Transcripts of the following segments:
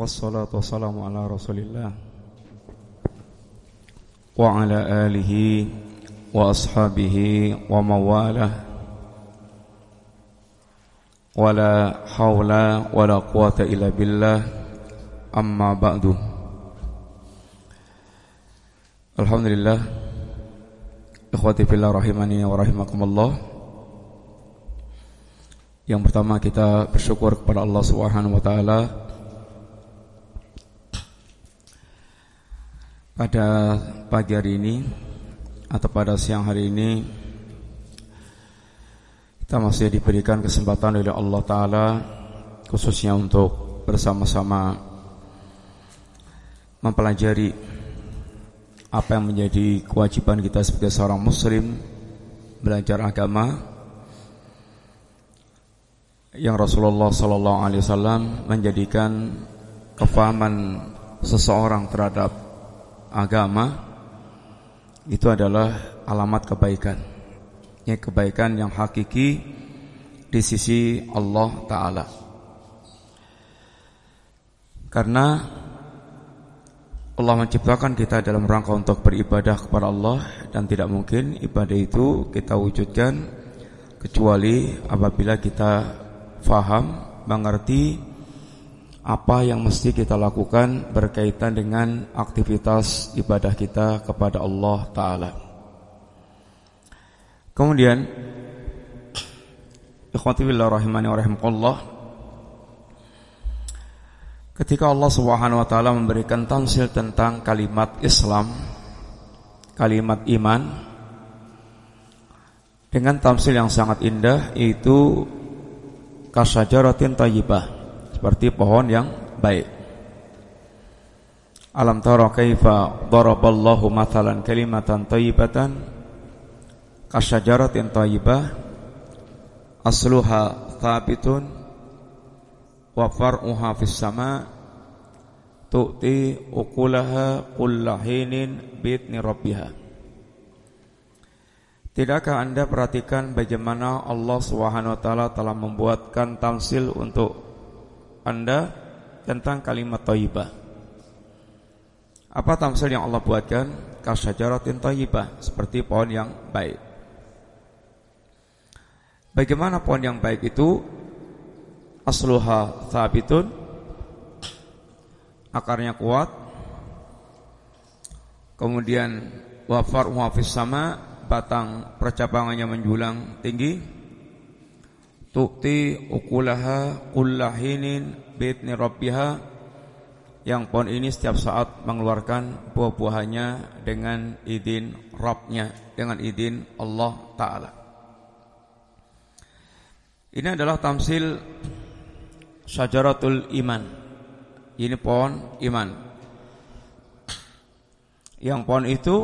Wassalatu wassalamu ala rasulillah Wa ala alihi Wa ashabihi Wa mawalah Wala hawla Wala quwata illa billah Amma ba'du Alhamdulillah Ikhwati fillah rahimani wa rahimakumullah Yang pertama kita bersyukur kepada Allah Subhanahu wa taala Pada pagi hari ini Atau pada siang hari ini Kita masih diberikan kesempatan oleh Allah Ta'ala Khususnya untuk bersama-sama Mempelajari Apa yang menjadi kewajiban kita sebagai seorang muslim Belajar agama. Yang Rasulullah SAW menjadikan kefahaman seseorang terhadap agama itu adalah alamat kebaikan. Ya kebaikan yang hakiki di sisi Allah taala. Karena Allah menciptakan kita dalam rangka untuk beribadah kepada Allah dan tidak mungkin ibadah itu kita wujudkan kecuali apabila kita faham, mengerti apa yang mesti kita lakukan berkaitan dengan aktivitas ibadah kita kepada Allah Ta'ala. Kemudian Ikhwati billah rahimani wa Ketika Allah Subhanahu wa taala memberikan tamsil tentang kalimat Islam, kalimat iman dengan tamsil yang sangat indah yaitu kasajaratin tayyibah seperti pohon yang baik. Alam tara kaifa daraballahu mathalan kalimatan thayyibatan kasyajaratin thayyibah asluha thabitun wa far'uha fis sama tu'ti ukulaha kullahinin bitni rabbiha Tidakkah Anda perhatikan bagaimana Allah Subhanahu wa taala telah membuatkan tamsil untuk anda tentang kalimat thayyibah. Apa tamsil yang Allah buatkan? Kasyajaratin thayyibah, seperti pohon yang baik. Bagaimana pohon yang baik itu? Asluha thabitun Akarnya kuat Kemudian Wafar muhafis sama Batang percabangannya menjulang tinggi Tukti ukulaha kullahinin bitni rabbiha yang pohon ini setiap saat mengeluarkan buah-buahannya dengan izin Rabbnya, dengan izin Allah Ta'ala. Ini adalah tamsil syajaratul iman. Ini pohon iman. Yang pohon itu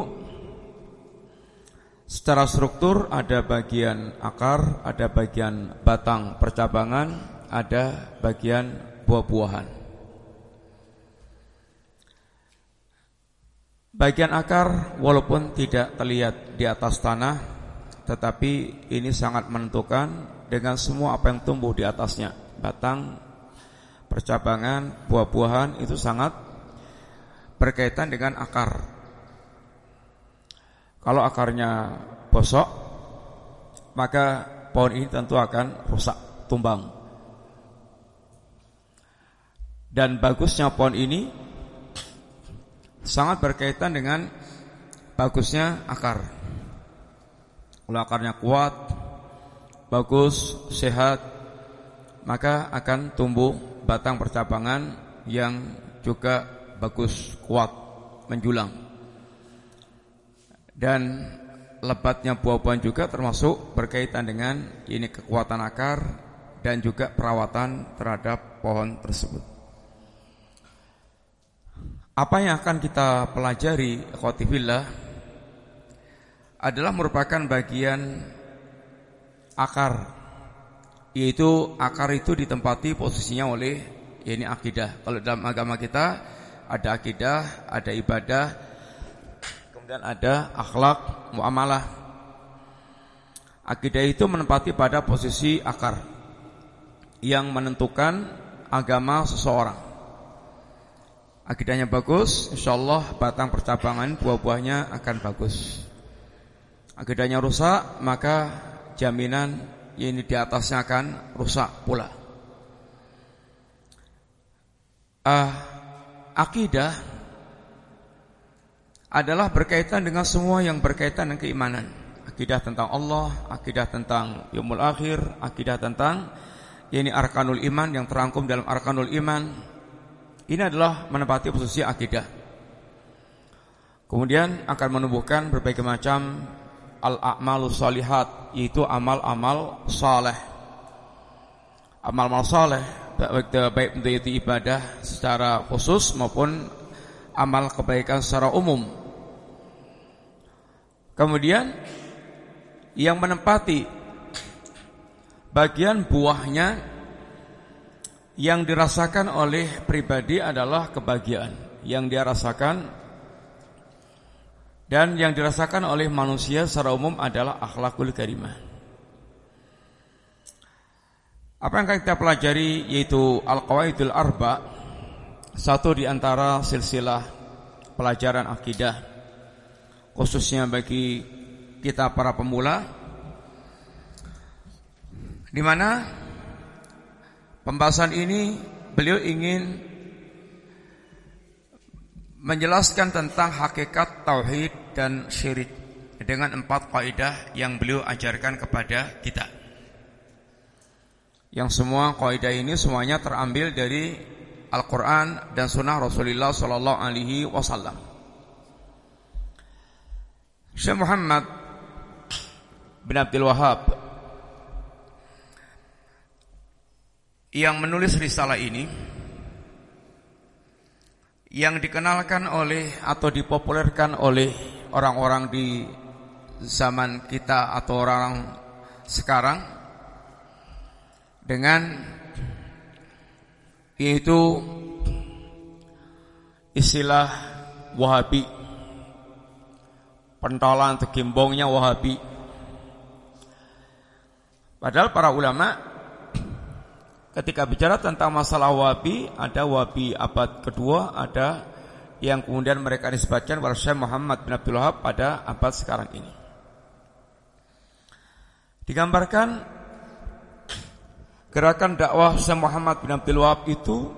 Secara struktur ada bagian akar, ada bagian batang percabangan, ada bagian buah-buahan. Bagian akar walaupun tidak terlihat di atas tanah, tetapi ini sangat menentukan dengan semua apa yang tumbuh di atasnya. Batang, percabangan, buah-buahan itu sangat berkaitan dengan akar. Kalau akarnya bosok, maka pohon ini tentu akan rusak, tumbang. Dan bagusnya pohon ini sangat berkaitan dengan bagusnya akar. Kalau akarnya kuat, bagus, sehat, maka akan tumbuh batang percabangan yang juga bagus, kuat, menjulang. Dan lebatnya buah-buahan juga termasuk berkaitan dengan ini kekuatan akar dan juga perawatan terhadap pohon tersebut. Apa yang akan kita pelajari khotibillah adalah merupakan bagian akar yaitu akar itu ditempati posisinya oleh ini akidah. Kalau dalam agama kita ada akidah, ada ibadah, kemudian ada akhlak, muamalah. Akidah itu menempati pada posisi akar yang menentukan agama seseorang. akidahnya bagus, insya Allah batang percabangan buah-buahnya akan bagus. Akidahnya rusak, maka jaminan ini di atasnya akan rusak pula. Uh, akidah adalah berkaitan dengan semua yang berkaitan dengan keimanan. Akidah tentang Allah, akidah tentang yaumul akhir, akidah tentang ini arkanul iman yang terangkum dalam arkanul iman. Ini adalah menempati posisi akidah. Kemudian akan menumbuhkan berbagai macam al-a'malus salihat, yaitu amal-amal saleh. Amal-amal saleh baik, baik untuk ibadah secara khusus maupun amal kebaikan secara umum. Kemudian yang menempati bagian buahnya yang dirasakan oleh pribadi adalah kebahagiaan yang dia rasakan dan yang dirasakan oleh manusia secara umum adalah akhlakul karimah. Apa yang kita pelajari yaitu al-qawaidul arba' Satu di antara silsilah pelajaran akidah khususnya bagi kita para pemula di mana pembahasan ini beliau ingin menjelaskan tentang hakikat tauhid dan syirik dengan empat kaidah yang beliau ajarkan kepada kita. Yang semua kaidah ini semuanya terambil dari Al-Quran dan Sunnah Rasulullah Sallallahu Alaihi Wasallam. Syekh Muhammad bin Abdul Wahab yang menulis risalah ini yang dikenalkan oleh atau dipopulerkan oleh orang-orang di zaman kita atau orang sekarang dengan yaitu istilah Wahabi pentolan atau gembongnya Wahabi padahal para ulama ketika bicara tentang masalah Wahabi ada Wahabi abad kedua ada yang kemudian mereka disebutkan kepada Syekh Muhammad bin Abdul Wahab pada abad sekarang ini digambarkan Gerakan dakwah Syekh Muhammad bin Abdul Wahab itu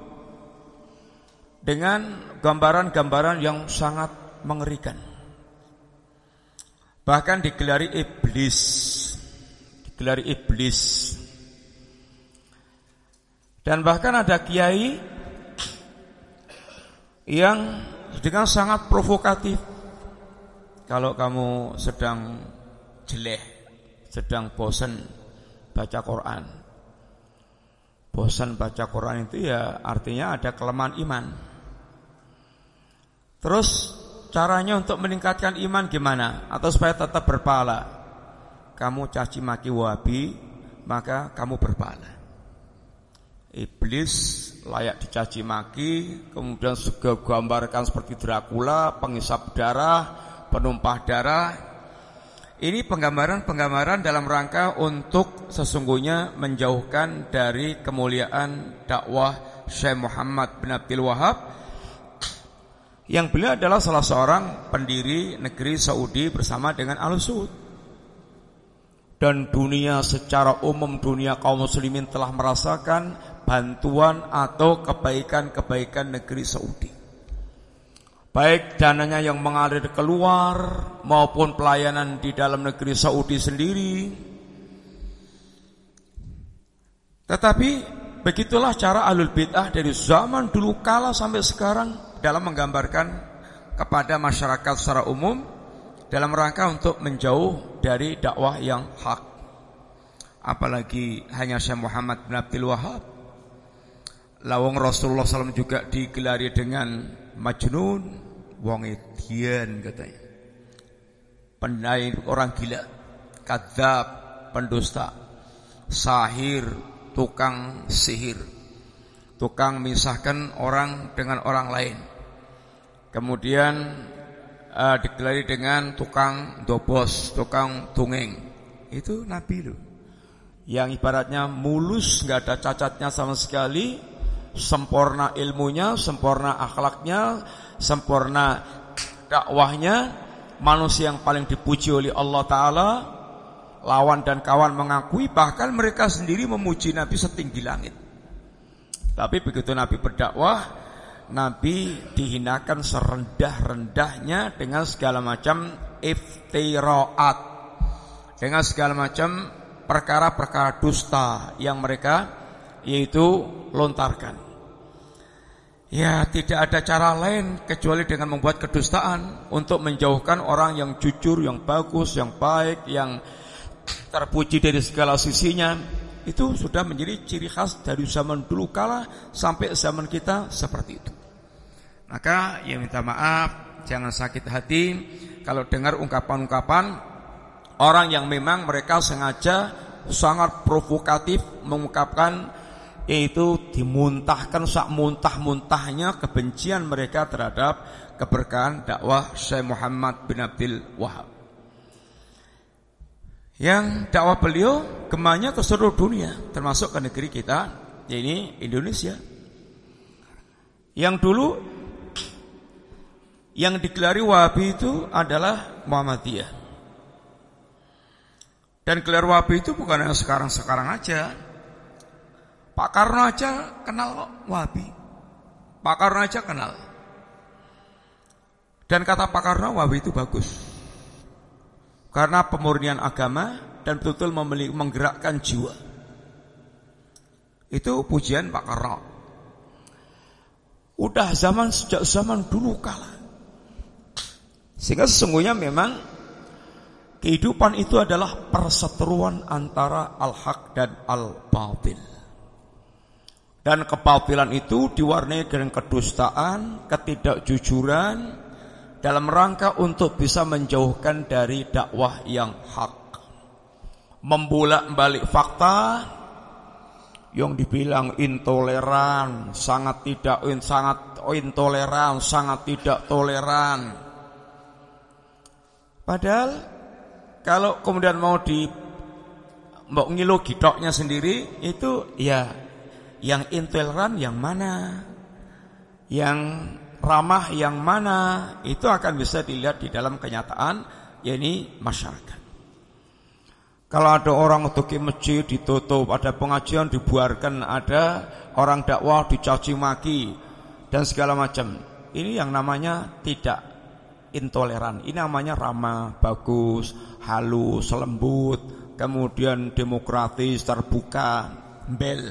dengan gambaran-gambaran yang sangat mengerikan. Bahkan digelari iblis. Digelari iblis. Dan bahkan ada kiai yang dengan sangat provokatif. Kalau kamu sedang jelek, sedang bosan baca Quran, bosan baca Quran itu ya artinya ada kelemahan iman. Terus caranya untuk meningkatkan iman gimana? Atau supaya tetap berpahala? Kamu caci maki wabi, maka kamu berpahala. Iblis layak dicaci maki, kemudian juga gambarkan seperti Dracula, pengisap darah, penumpah darah, ini penggambaran-penggambaran dalam rangka untuk sesungguhnya menjauhkan dari kemuliaan dakwah Syekh Muhammad bin Abdul Wahab yang beliau adalah salah seorang pendiri negeri Saudi bersama dengan Al Saud. Dan dunia secara umum dunia kaum muslimin telah merasakan bantuan atau kebaikan-kebaikan negeri Saudi baik dananya yang mengalir keluar maupun pelayanan di dalam negeri Saudi sendiri. Tetapi begitulah cara alul bid'ah dari zaman dulu kala sampai sekarang dalam menggambarkan kepada masyarakat secara umum dalam rangka untuk menjauh dari dakwah yang hak. Apalagi hanya Syekh Muhammad bin Abdul Wahab. Lawang Rasulullah SAW juga digelari dengan Majnun, wong edian katanya. Pendai orang gila, kadzab, pendusta, sahir, tukang sihir, tukang misahkan orang dengan orang lain. Kemudian uh, digelari dengan tukang dobos, tukang tungeng. Itu nabi loh. Yang ibaratnya mulus, nggak ada cacatnya sama sekali, sempurna ilmunya, sempurna akhlaknya, sempurna dakwahnya, manusia yang paling dipuji oleh Allah Ta'ala, lawan dan kawan mengakui, bahkan mereka sendiri memuji Nabi setinggi langit. Tapi begitu Nabi berdakwah, Nabi dihinakan serendah-rendahnya dengan segala macam iftiraat. Dengan segala macam perkara-perkara dusta yang mereka yaitu lontarkan. Ya tidak ada cara lain kecuali dengan membuat kedustaan untuk menjauhkan orang yang jujur, yang bagus, yang baik, yang terpuji dari segala sisinya. Itu sudah menjadi ciri khas dari zaman dulu kala sampai zaman kita seperti itu. Maka ya minta maaf, jangan sakit hati kalau dengar ungkapan-ungkapan orang yang memang mereka sengaja sangat provokatif mengungkapkan yaitu dimuntahkan sak muntah-muntahnya kebencian mereka terhadap keberkahan dakwah Syekh Muhammad bin Abdul Wahab. Yang dakwah beliau gemanya ke seluruh dunia, termasuk ke negeri kita, yaitu Indonesia. Yang dulu yang digelari Wahabi itu adalah Muhammadiyah. Dan gelar Wahabi itu bukan yang sekarang-sekarang aja. Pak Karno aja kenal Wahabi. Pak Karno aja kenal. Dan kata Pak Karno Wahabi itu bagus. Karena pemurnian agama dan betul-betul menggerakkan jiwa. Itu pujian Pak Karno. Udah zaman sejak zaman dulu kala. Sehingga sesungguhnya memang kehidupan itu adalah perseteruan antara al-haq dan al-batil. Dan kebatilan itu diwarnai dengan kedustaan, ketidakjujuran dalam rangka untuk bisa menjauhkan dari dakwah yang hak. Membolak-balik fakta yang dibilang intoleran, sangat tidak sangat intoleran, sangat tidak toleran. Padahal kalau kemudian mau di mau ngilu gitoknya sendiri itu ya yang intoleran yang mana? Yang ramah yang mana? Itu akan bisa dilihat di dalam kenyataan yakni masyarakat. Kalau ada orang untuk ke masjid ditutup, ada pengajian dibuarkan, ada orang dakwah dicaci maki dan segala macam. Ini yang namanya tidak intoleran. Ini namanya ramah, bagus, halus, lembut, kemudian demokratis, terbuka, bel.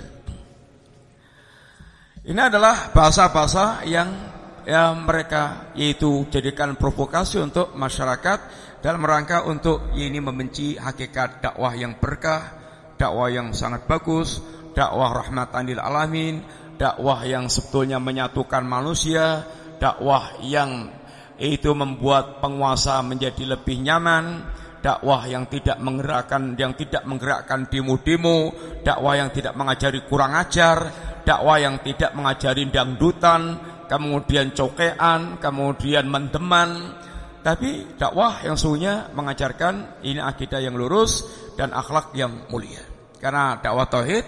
Ini adalah bahasa-bahasa yang ya mereka yaitu jadikan provokasi untuk masyarakat dalam rangka untuk ini membenci hakikat dakwah yang berkah, dakwah yang sangat bagus, dakwah rahmatan lil alamin, dakwah yang sebetulnya menyatukan manusia, dakwah yang itu membuat penguasa menjadi lebih nyaman, dakwah yang tidak menggerakkan yang tidak menggerakkan demo-demo, dakwah yang tidak mengajari kurang ajar, dakwah yang tidak mengajari dangdutan, kemudian cokean, kemudian mendeman, tapi dakwah yang sungguhnya mengajarkan ini akidah yang lurus dan akhlak yang mulia. Karena dakwah tauhid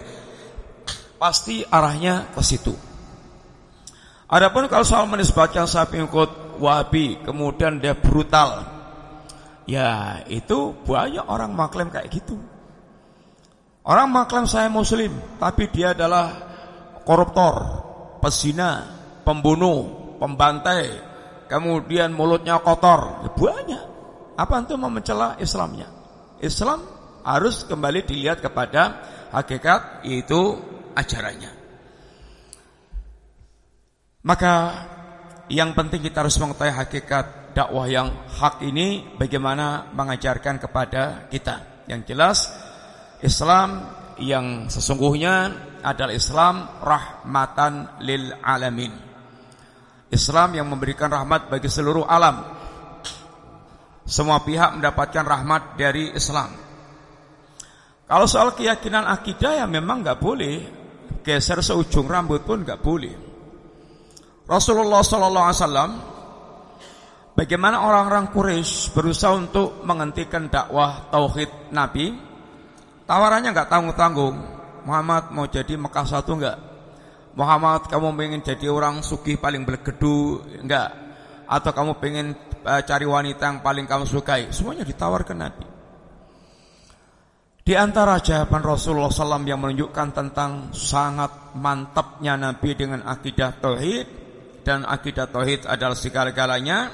pasti arahnya ke situ. Adapun kalau soal menisbatkan saya pengikut Wahabi, kemudian dia brutal, ya itu banyak orang mengklaim kayak gitu. Orang mengklaim saya muslim, tapi dia adalah koruptor, pesina, pembunuh, pembantai, kemudian mulutnya kotor, ya banyak. Apa itu mau mencela Islamnya? Islam harus kembali dilihat kepada hakikat yaitu ajarannya. Maka yang penting kita harus mengetahui hakikat dakwah yang hak ini bagaimana mengajarkan kepada kita. Yang jelas Islam yang sesungguhnya adalah Islam rahmatan lil alamin. Islam yang memberikan rahmat bagi seluruh alam. Semua pihak mendapatkan rahmat dari Islam. Kalau soal keyakinan akidah ya memang nggak boleh geser seujung rambut pun nggak boleh. Rasulullah Wasallam bagaimana orang-orang Quraisy berusaha untuk menghentikan dakwah tauhid Nabi, tawarannya nggak tanggung-tanggung Muhammad mau jadi Mekah satu enggak? Muhammad kamu pengen jadi orang sugih paling bergedu enggak. Atau kamu pengen uh, cari wanita yang paling kamu sukai? Semuanya ditawarkan Nabi. Di antara jawaban Rasulullah SAW yang menunjukkan tentang sangat mantapnya Nabi dengan akidah tauhid dan akidah tauhid adalah segala-galanya.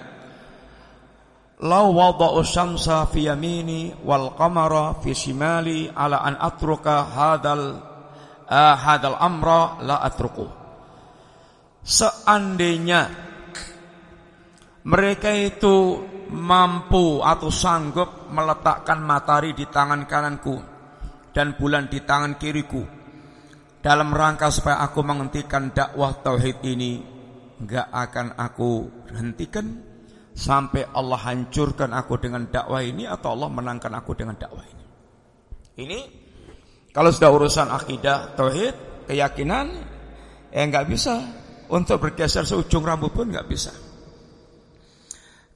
Lau wada'u syamsa fi yamini wal qamara fi shimali ala an atruka hadal hadal amra la atruku. Seandainya mereka itu mampu atau sanggup meletakkan matahari di tangan kananku dan bulan di tangan kiriku dalam rangka supaya aku menghentikan dakwah tauhid ini enggak akan aku hentikan sampai Allah hancurkan aku dengan dakwah ini atau Allah menangkan aku dengan dakwah ini. Ini kalau sudah urusan akidah, tauhid, keyakinan, ya nggak bisa untuk bergeser seujung rambut pun nggak bisa.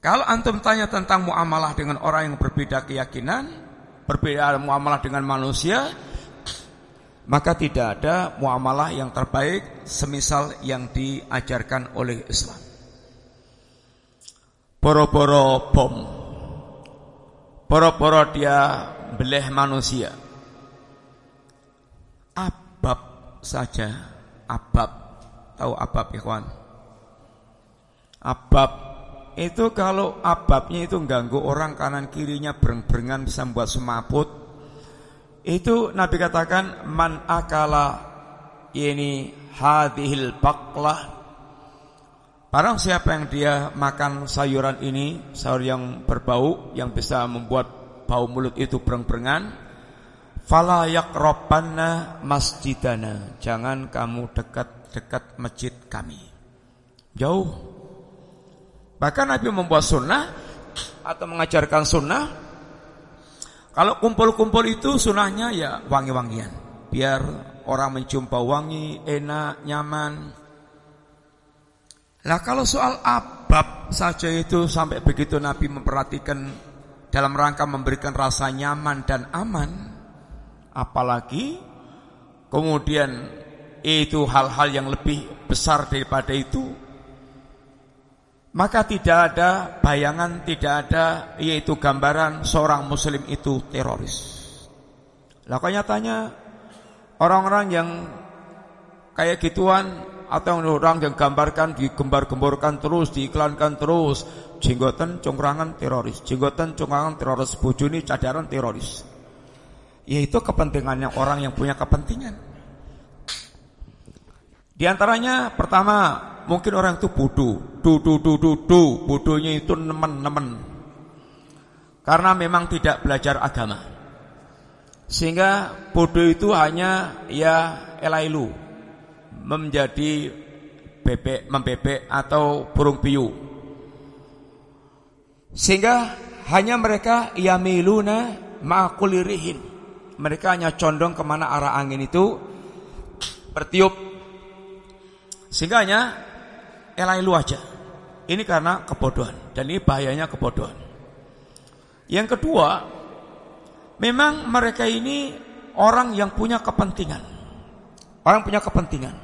Kalau antum tanya tentang muamalah dengan orang yang berbeda keyakinan, berbeda muamalah dengan manusia, maka tidak ada muamalah yang terbaik semisal yang diajarkan oleh Islam. Boro-boro bom, boro-boro dia beleh manusia, saja. Abab. Tahu abab ikhwan? Abab. Itu kalau ababnya itu ganggu orang kanan kirinya bereng-berengan bisa membuat semaput. Itu Nabi katakan man akala ini hadhil baqlah Barang siapa yang dia makan sayuran ini, sayur yang berbau, yang bisa membuat bau mulut itu bereng-berengan, Fala yaqrabanna masjidana. Jangan kamu dekat-dekat masjid kami. Jauh. Bahkan Nabi membuat sunnah atau mengajarkan sunnah. Kalau kumpul-kumpul itu sunnahnya ya wangi-wangian. Biar orang mencium bau wangi, enak, nyaman. Nah kalau soal abab saja itu sampai begitu Nabi memperhatikan dalam rangka memberikan rasa nyaman dan aman. Apalagi kemudian itu hal-hal yang lebih besar daripada itu maka tidak ada bayangan, tidak ada yaitu gambaran seorang muslim itu teroris. Lah nyatanya orang-orang yang kayak gituan atau orang yang gambarkan digembar-gemborkan terus, diiklankan terus, jenggotan congrangan teroris, jenggotan congrangan teroris, bojone cadaran teroris. Yaitu kepentingannya orang yang punya kepentingan. Di antaranya pertama mungkin orang itu bodoh, du du du du du, bodohnya itu nemen-nemen. Karena memang tidak belajar agama. Sehingga bodoh itu hanya ya elailu menjadi bebek membebek atau burung piu. Sehingga hanya mereka yamiluna ma'kulirihin mereka hanya condong ke mana arah angin itu bertiup. Sehingga hanya elailu aja. Ini karena kebodohan. Dan ini bahayanya kebodohan. Yang kedua, memang mereka ini orang yang punya kepentingan. Orang punya kepentingan.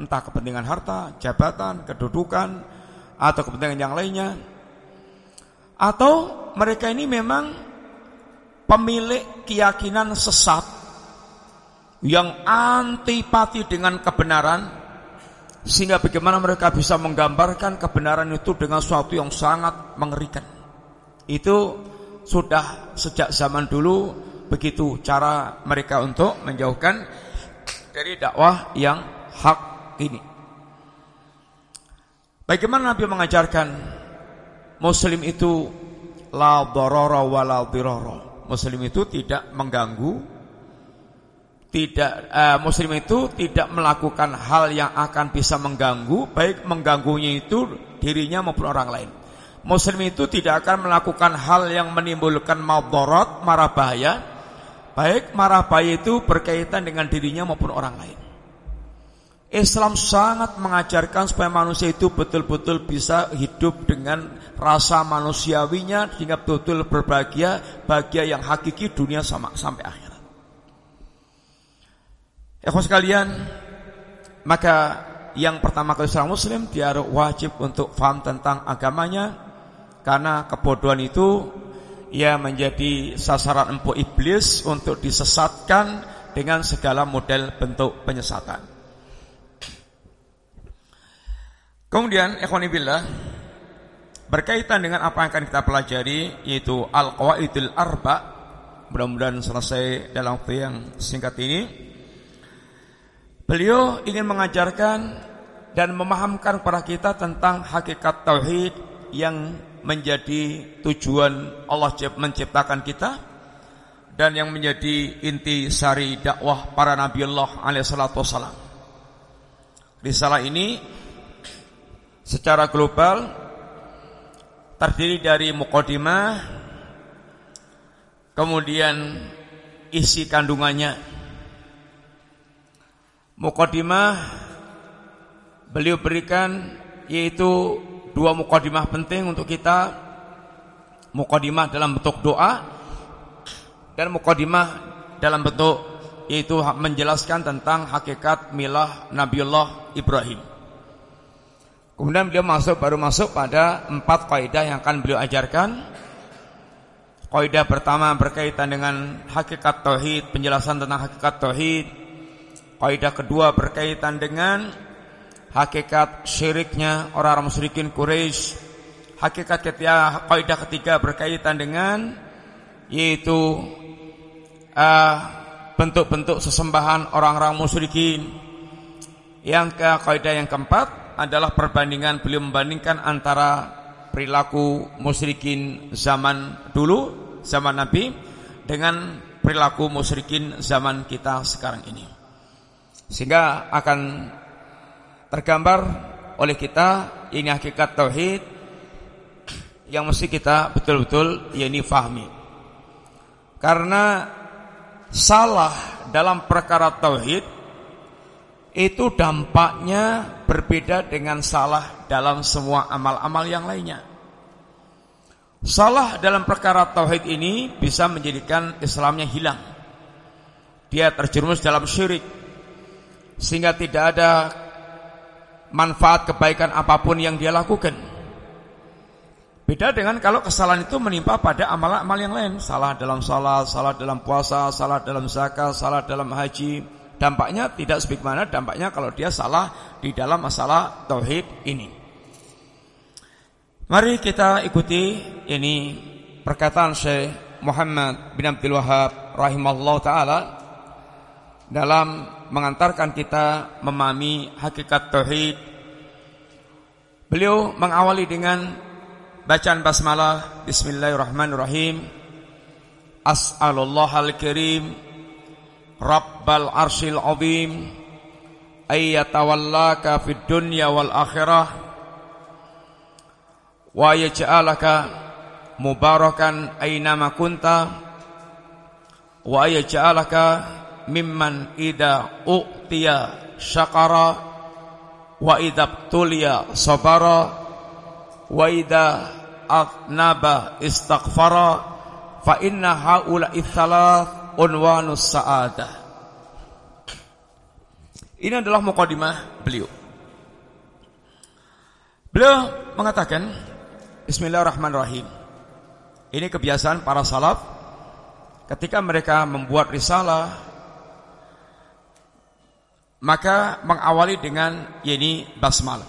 Entah kepentingan harta, jabatan, kedudukan, atau kepentingan yang lainnya. Atau mereka ini memang pemilik keyakinan sesat yang antipati dengan kebenaran sehingga bagaimana mereka bisa menggambarkan kebenaran itu dengan suatu yang sangat mengerikan. Itu sudah sejak zaman dulu begitu cara mereka untuk menjauhkan dari dakwah yang hak ini. Bagaimana Nabi mengajarkan muslim itu la darara wa la dirara muslim itu tidak mengganggu tidak uh, muslim itu tidak melakukan hal yang akan bisa mengganggu baik mengganggunya itu dirinya maupun orang lain. Muslim itu tidak akan melakukan hal yang menimbulkan madarat marah bahaya baik marah bahaya itu berkaitan dengan dirinya maupun orang lain Islam sangat mengajarkan supaya manusia itu betul-betul bisa hidup dengan rasa manusiawinya hingga betul-betul berbahagia, bahagia yang hakiki dunia sama sampai akhirat. Ya sekalian, maka yang pertama kali seorang muslim dia wajib untuk faham tentang agamanya karena kebodohan itu ia menjadi sasaran empuk iblis untuk disesatkan dengan segala model bentuk penyesatan. Kemudian ikhwanibillah berkaitan dengan apa yang akan kita pelajari yaitu al-qawaidul arba mudah-mudahan selesai dalam waktu yang singkat ini beliau ingin mengajarkan dan memahamkan kepada kita tentang hakikat tauhid yang menjadi tujuan Allah menciptakan kita dan yang menjadi inti sari dakwah para nabi Allah alaihi wasalam. Risalah ini secara global terdiri dari mukadimah kemudian isi kandungannya mukadimah beliau berikan yaitu dua mukadimah penting untuk kita mukadimah dalam bentuk doa dan mukadimah dalam bentuk yaitu menjelaskan tentang hakikat milah Nabiullah Ibrahim. Kemudian beliau masuk baru masuk pada empat kaidah yang akan beliau ajarkan. Kaidah pertama berkaitan dengan hakikat tauhid, penjelasan tentang hakikat tauhid. Kaidah kedua berkaitan dengan hakikat syiriknya orang-orang musyrikin Quraisy. Hakikat ketiga, kaidah ketiga berkaitan dengan yaitu uh, bentuk-bentuk sesembahan orang-orang musyrikin. Yang ke kaidah yang keempat adalah perbandingan beliau membandingkan antara perilaku musyrikin zaman dulu, zaman Nabi dengan perilaku musyrikin zaman kita sekarang ini. Sehingga akan tergambar oleh kita ini hakikat tauhid yang mesti kita betul-betul ya ini fahmi. Karena salah dalam perkara tauhid itu dampaknya berbeda dengan salah dalam semua amal-amal yang lainnya. Salah dalam perkara tauhid ini bisa menjadikan Islamnya hilang. Dia terjerumus dalam syirik sehingga tidak ada manfaat kebaikan apa pun yang dia lakukan. Beda dengan kalau kesalahan itu menimpa pada amal-amal yang lain. Salah dalam salat, salah dalam puasa, salah dalam zakat, salah dalam haji. Dampaknya tidak sebagaimana dampaknya kalau dia salah di dalam masalah tauhid ini. Mari kita ikuti ini perkataan Syekh Muhammad bin Abdul Wahab rahimahullah taala dalam mengantarkan kita memahami hakikat tauhid. Beliau mengawali dengan bacaan basmalah Bismillahirrahmanirrahim. As'alullah al-karim Rabbal arshil azim ayyatawallaka fid dunya wal akhirah wa yaj'alaka mubarakan aynama kunta wa yaj'alaka mimman ida u'tiya syakara wa idza tuliya sabara wa idza aknaba istaghfara fa inna haula itsalath unwanus sa'adah ini adalah mukadimah beliau. Beliau mengatakan bismillahirrahmanirrahim. Ini kebiasaan para salaf ketika mereka membuat risalah maka mengawali dengan yeni basmalah.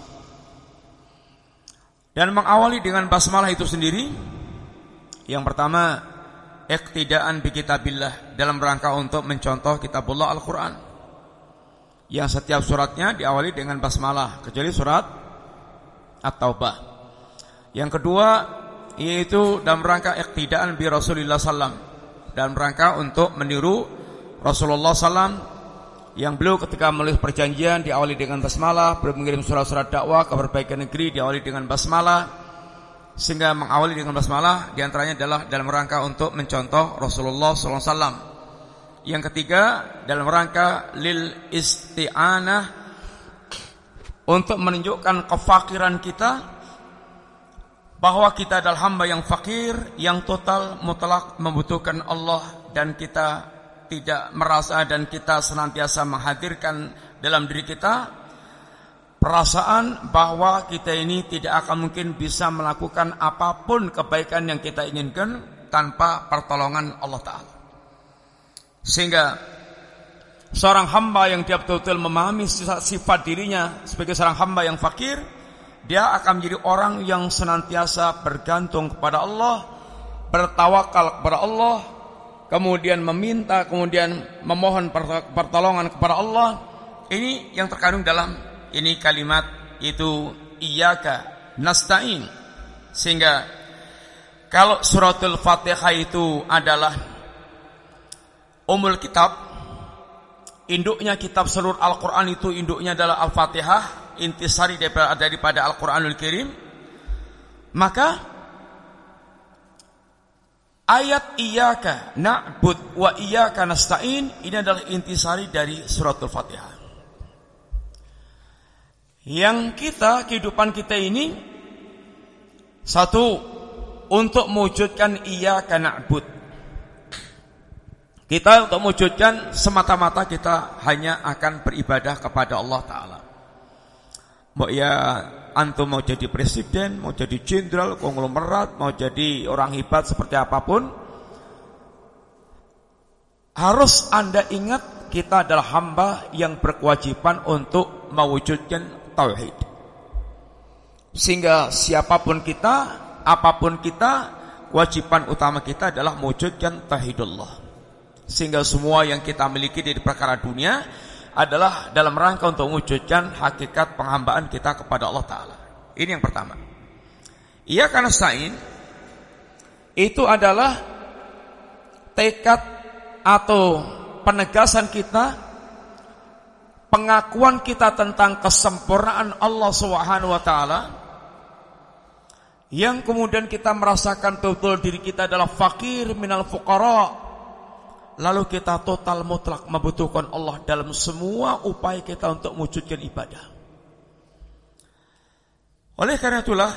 Dan mengawali dengan basmalah itu sendiri yang pertama iktidaan bi kitabillah dalam rangka untuk mencontoh kitabullah Al-Qur'an. Yang setiap suratnya diawali dengan basmalah kecuali surat At-Taubah. Yang kedua yaitu dalam rangka iktidaan bi Rasulullah sallam dalam rangka untuk meniru Rasulullah sallam yang beliau ketika menulis perjanjian diawali dengan basmalah, beliau mengirim surat-surat dakwah ke berbagai negeri diawali dengan basmalah, sehingga mengawali dengan basmalah di antaranya adalah dalam rangka untuk mencontoh Rasulullah SAW. Yang ketiga dalam rangka lil isti'anah untuk menunjukkan kefakiran kita bahwa kita adalah hamba yang fakir, yang total mutlak membutuhkan Allah dan kita tidak merasa dan kita senantiasa menghadirkan dalam diri kita perasaan bahwa kita ini tidak akan mungkin bisa melakukan apa pun kebaikan yang kita inginkan tanpa pertolongan Allah Ta'ala. Sehingga seorang hamba yang dia betul-betul memahami sifat dirinya sebagai seorang hamba yang fakir, dia akan menjadi orang yang senantiasa bergantung kepada Allah, bertawakal kepada Allah, kemudian meminta, kemudian memohon pertolongan kepada Allah. Ini yang terkandung dalam ini kalimat itu iyyaka nasta'in. Sehingga kalau suratul Fatihah itu adalah umul kitab, induknya kitab seluruh Al-Qur'an itu induknya adalah Al-Fatihah, intisari daripada, Al-Qur'anul Karim, maka Ayat iyyaka na'bud wa iyyaka nasta'in ini adalah intisari dari suratul Fatihah. Yang kita kehidupan kita ini satu untuk mewujudkan iyyaka na'bud. Kita untuk mewujudkan semata-mata kita hanya akan beribadah kepada Allah taala. Mau ya antum mau jadi presiden, mau jadi jenderal, konglomerat, mau jadi orang hebat seperti apa pun, harus Anda ingat kita adalah hamba yang berkewajiban untuk mewujudkan tauhid. Sehingga siapa pun kita, apa pun kita, kewajiban utama kita adalah mewujudkan tauhidullah. Sehingga semua yang kita miliki di perkara dunia adalah dalam rangka untuk mewujudkan hakikat penghambaan kita kepada Allah Ta'ala. Ini yang pertama. Ia karena sain itu adalah tekad atau penegasan kita, pengakuan kita tentang kesempurnaan Allah Subhanahu wa taala yang kemudian kita merasakan betul diri kita adalah fakir minal fuqara Lalu kita total mutlak membutuhkan Allah dalam semua upaya kita untuk mewujudkan ibadah. Oleh karena itulah,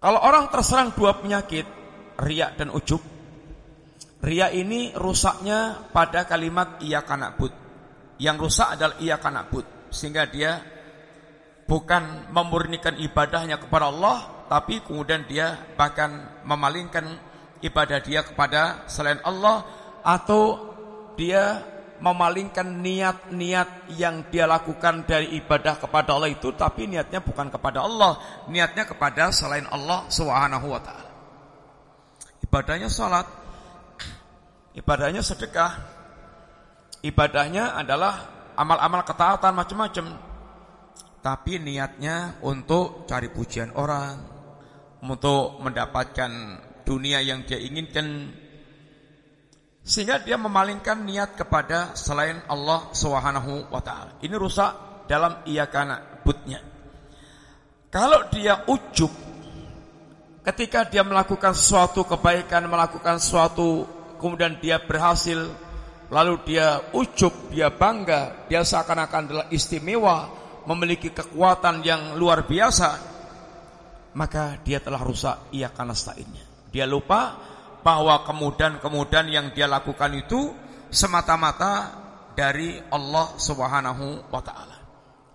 kalau orang terserang dua penyakit, riak dan ujub, riak ini rusaknya pada kalimat iya kanakbud. Yang rusak adalah iya kanakbud, sehingga dia bukan memurnikan ibadahnya kepada Allah, tapi kemudian dia bahkan memalingkan ibadah dia kepada selain Allah atau dia memalingkan niat-niat yang dia lakukan dari ibadah kepada Allah itu tapi niatnya bukan kepada Allah, niatnya kepada selain Allah Subhanahu wa taala. Ibadahnya salat, ibadahnya sedekah, ibadahnya adalah amal-amal ketaatan macam-macam. Tapi niatnya untuk cari pujian orang, untuk mendapatkan dunia yang dia inginkan sehingga dia memalingkan niat kepada selain Allah Subhanahu wa taala. Ini rusak dalam iyakana butnya. Kalau dia ujub ketika dia melakukan suatu kebaikan, melakukan suatu kemudian dia berhasil lalu dia ujub, dia bangga, dia seakan-akan adalah istimewa, memiliki kekuatan yang luar biasa, maka dia telah rusak ia karena stainnya. Dia lupa bahwa kemudian-kemudian yang dia lakukan itu semata-mata dari Allah Subhanahu wa taala.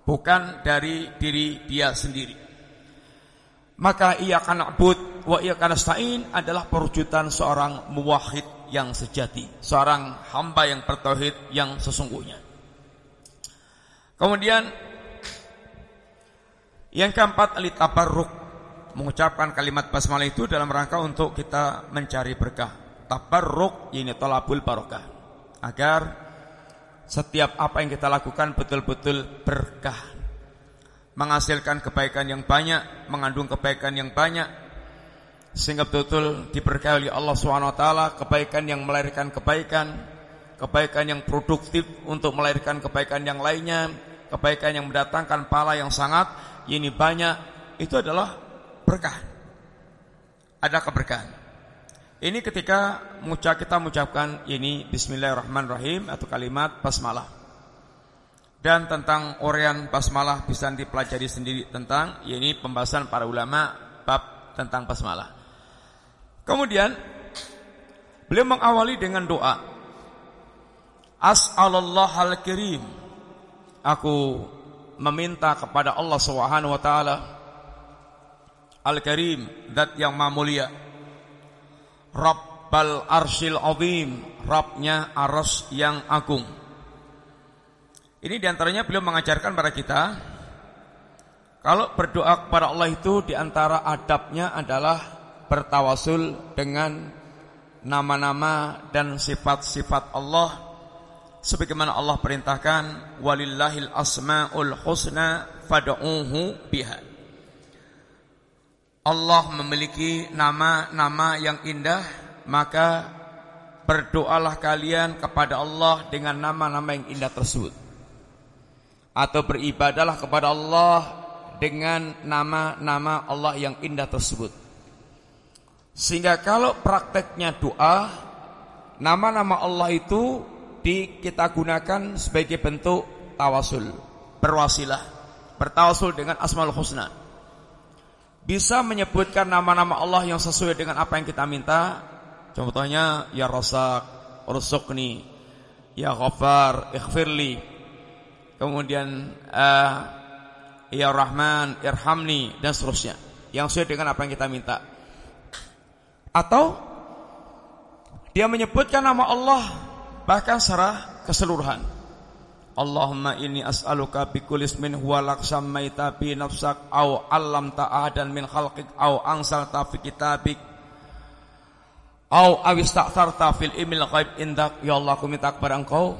Bukan dari diri dia sendiri. Maka ia akan na'bud wa ia akan adalah perwujudan seorang muwahhid yang sejati, seorang hamba yang bertauhid yang sesungguhnya. Kemudian yang keempat alitabarruk mengucapkan kalimat basmalah itu dalam rangka untuk kita mencari berkah. Tabarruk ini tolabul barokah. Agar setiap apa yang kita lakukan betul-betul berkah. Menghasilkan kebaikan yang banyak, mengandung kebaikan yang banyak sehingga betul-betul diberkahi oleh Allah SWT kebaikan yang melahirkan kebaikan, kebaikan yang produktif untuk melahirkan kebaikan yang lainnya, kebaikan yang mendatangkan pahala yang sangat ini banyak itu adalah berkah. Ada keberkahan. Ini ketika mengucap kita mengucapkan ini Bismillahirrahmanirrahim atau kalimat basmalah. Dan tentang orian basmalah bisa dipelajari sendiri tentang ini pembahasan para ulama bab tentang basmalah. Kemudian beliau mengawali dengan doa. As'alallah al-kirim aku meminta kepada Allah Subhanahu wa taala Al-Karim, zat yang maha mulia. Rabbal Arsyil Azim, Rabbnya Aras yang agung. Ini di antaranya beliau mengajarkan pada kita kalau berdoa kepada Allah itu di antara adabnya adalah bertawasul dengan nama-nama dan sifat-sifat Allah sebagaimana Allah perintahkan walillahil asmaul husna fad'uuhu biha. Allah memiliki nama-nama yang indah maka berdoalah kalian kepada Allah dengan nama-nama yang indah tersebut. Atau beribadalah kepada Allah dengan nama-nama Allah yang indah tersebut sehingga kalau prakteknya doa nama-nama Allah itu di kita gunakan sebagai bentuk tawasul, berwasilah, bertawasul dengan asmaul husna. Bisa menyebutkan nama-nama Allah yang sesuai dengan apa yang kita minta. Contohnya ya Rasak, Rusukni, ya Ghaffar, Ighfirli. Kemudian uh, ya Rahman, Irhamni dan seterusnya. Yang sesuai dengan apa yang kita minta. Atau dia menyebutkan nama Allah bahkan secara keseluruhan. Allahumma inni as'aluka bi kulli ismin huwa lak sammaita bi nafsak aw 'allamta ahadan min khalqik aw ansalta fi kitabik aw awista'tharta fil imil ghaib indak ya Allah aku minta kepada engkau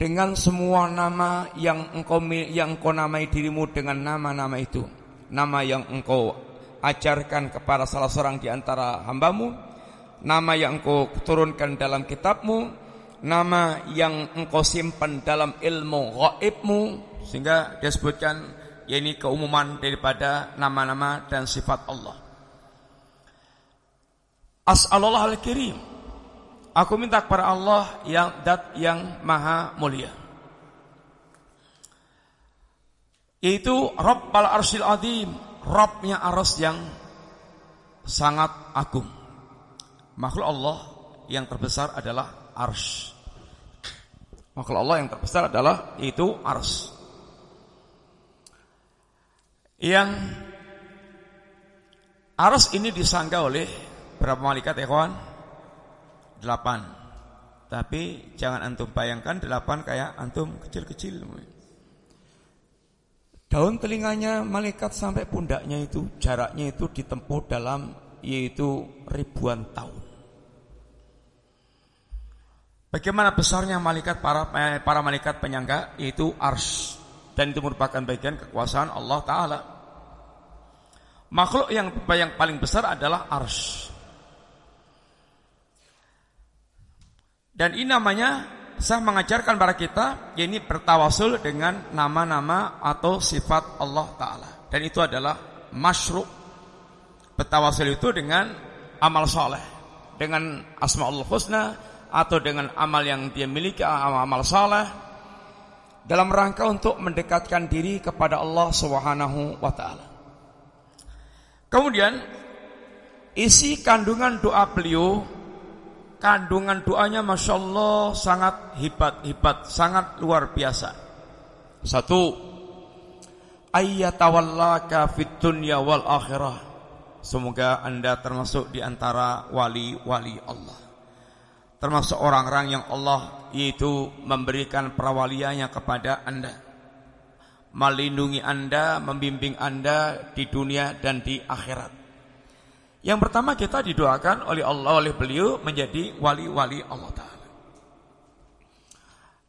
dengan semua nama yang engkau yang engkau namai dirimu dengan nama-nama itu nama yang engkau ajarkan kepada salah seorang di antara hambamu nama yang engkau turunkan dalam kitabmu, nama yang engkau simpan dalam ilmu gaibmu, sehingga dia sebutkan ya ini keumuman daripada nama-nama dan sifat Allah. As'alullah al-kirim. Aku minta kepada Allah yang dat yang maha mulia. Yaitu Rabbal Arsyil Azim, Rabbnya aras yang sangat agung. Makhluk Allah yang terbesar adalah ars. Makhluk Allah yang terbesar adalah itu ars. Yang ars ini disangka oleh berapa malaikat ya kawan? Delapan. Tapi jangan antum bayangkan delapan kayak antum kecil-kecil. Daun telinganya malaikat sampai pundaknya itu jaraknya itu ditempuh dalam yaitu ribuan tahun. Bagaimana besarnya malaikat para eh, para malaikat penyangga yaitu ars dan itu merupakan bagian kekuasaan Allah taala. Makhluk yang yang paling besar adalah ars. Dan ini namanya saya mengajarkan para kita ini bertawasul dengan nama-nama atau sifat Allah taala. Dan itu adalah masyru' bertawasul itu dengan amal soleh, dengan asma Allah husna atau dengan amal yang dia miliki amal saleh dalam rangka untuk mendekatkan diri kepada Allah Subhanahu wa taala. Kemudian isi kandungan doa beliau kandungan doanya Masya Allah sangat hebat-hebat, sangat luar biasa. Satu, ayyatawallaka fid dunya wal akhirah. Semoga Anda termasuk di antara wali-wali Allah termasuk orang-orang yang Allah yaitu memberikan perawaliannya kepada Anda melindungi Anda, membimbing Anda di dunia dan di akhirat. Yang pertama kita didoakan oleh Allah oleh beliau menjadi wali-wali Allah taala.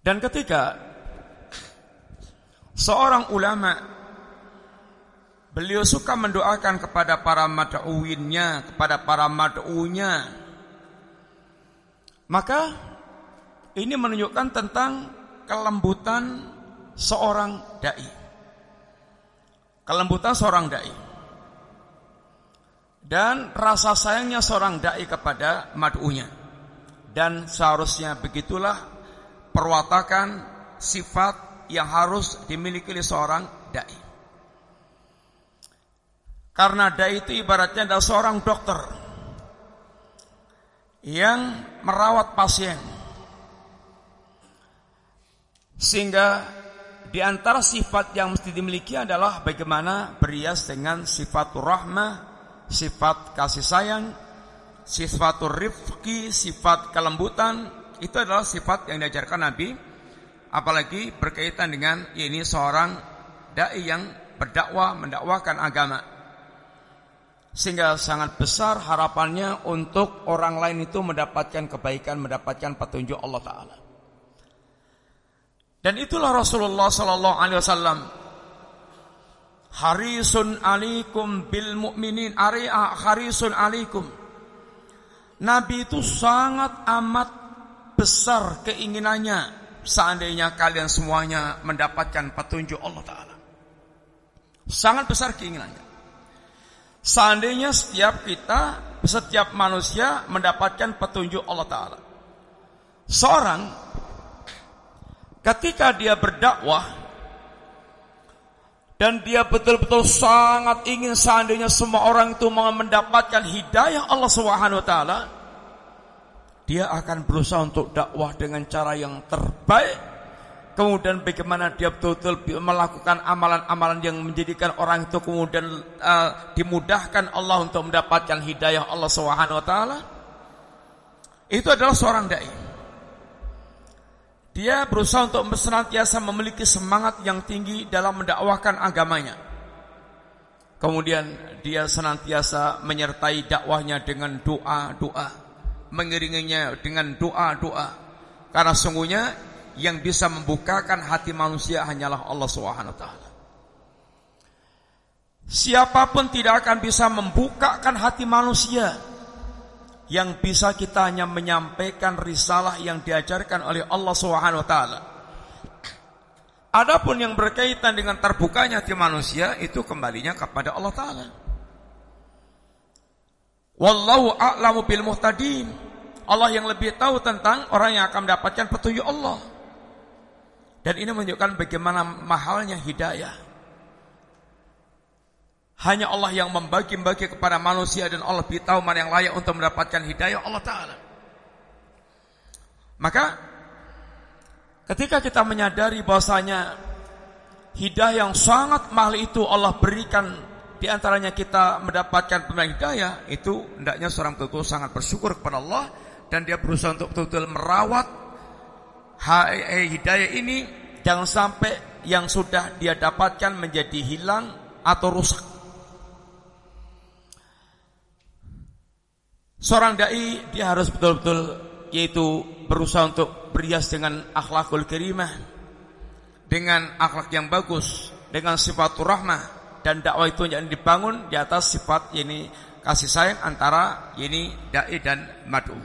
Dan ketiga seorang ulama beliau suka mendoakan kepada para mad'uwinnya, kepada para mad'unya maka ini menunjukkan tentang kelembutan seorang dai. Kelembutan seorang dai. Dan rasa sayangnya seorang dai kepada mad'unya. Dan seharusnya begitulah perwatakan sifat yang harus dimiliki oleh seorang dai. Karena dai itu ibaratnya adalah seorang dokter yang merawat pasien sehingga di antara sifat yang mesti dimiliki adalah bagaimana berias dengan sifat rahmah, sifat kasih sayang, sifat rifki, sifat kelembutan. Itu adalah sifat yang diajarkan Nabi. Apalagi berkaitan dengan ini seorang dai yang berdakwah, mendakwakan agama. Sehingga sangat besar harapannya untuk orang lain itu mendapatkan kebaikan, mendapatkan petunjuk Allah Ta'ala. Dan itulah Rasulullah sallallahu alaihi wasallam harisun alikum bil mu'minin ari'a harisun alikum Nabi itu sangat amat besar keinginannya seandainya kalian semuanya mendapatkan petunjuk Allah taala. Sangat besar keinginannya. Seandainya setiap kita, setiap manusia mendapatkan petunjuk Allah taala. Seorang Ketika dia berdakwah dan dia betul-betul sangat ingin seandainya semua orang itu mendapatkan hidayah Allah Subhanahu wa taala, dia akan berusaha untuk dakwah dengan cara yang terbaik. Kemudian bagaimana dia betul-betul melakukan amalan-amalan yang menjadikan orang itu kemudian uh, dimudahkan Allah untuk mendapatkan hidayah Allah Subhanahu wa taala. Itu adalah seorang dai. Dia berusaha untuk senantiasa memiliki semangat yang tinggi dalam mendakwahkan agamanya. Kemudian dia senantiasa menyertai dakwahnya dengan doa-doa, mengiringinya dengan doa-doa. Karena sungguhnya yang bisa membukakan hati manusia hanyalah Allah taala. Siapa pun tidak akan bisa membukakan hati manusia yang bisa kita hanya menyampaikan risalah yang diajarkan oleh Allah Subhanahu wa taala. Adapun yang berkaitan dengan terbukanya hati manusia itu kembalinya kepada Allah taala. Wallahu a'lamu bil muhtadin. Allah yang lebih tahu tentang orang yang akan mendapatkan petunjuk Allah. Dan ini menunjukkan bagaimana mahalnya hidayah. Hanya Allah yang membagi-bagi kepada manusia dan Allah lebih tahu mana yang layak untuk mendapatkan hidayah Allah Ta'ala. Maka ketika kita menyadari bahwasanya hidayah yang sangat mahal itu Allah berikan di antaranya kita mendapatkan pemberian hidayah itu hendaknya seorang betul sangat bersyukur kepada Allah dan dia berusaha untuk betul-betul merawat hidayah ini jangan sampai yang sudah dia dapatkan menjadi hilang atau rusak. Seorang dai dia harus betul-betul yaitu berusaha untuk berias dengan akhlakul karimah, dengan akhlak yang bagus, dengan sifat rahmah dan dakwah itu yang dibangun di atas sifat ini kasih sayang antara ini dai dan madu.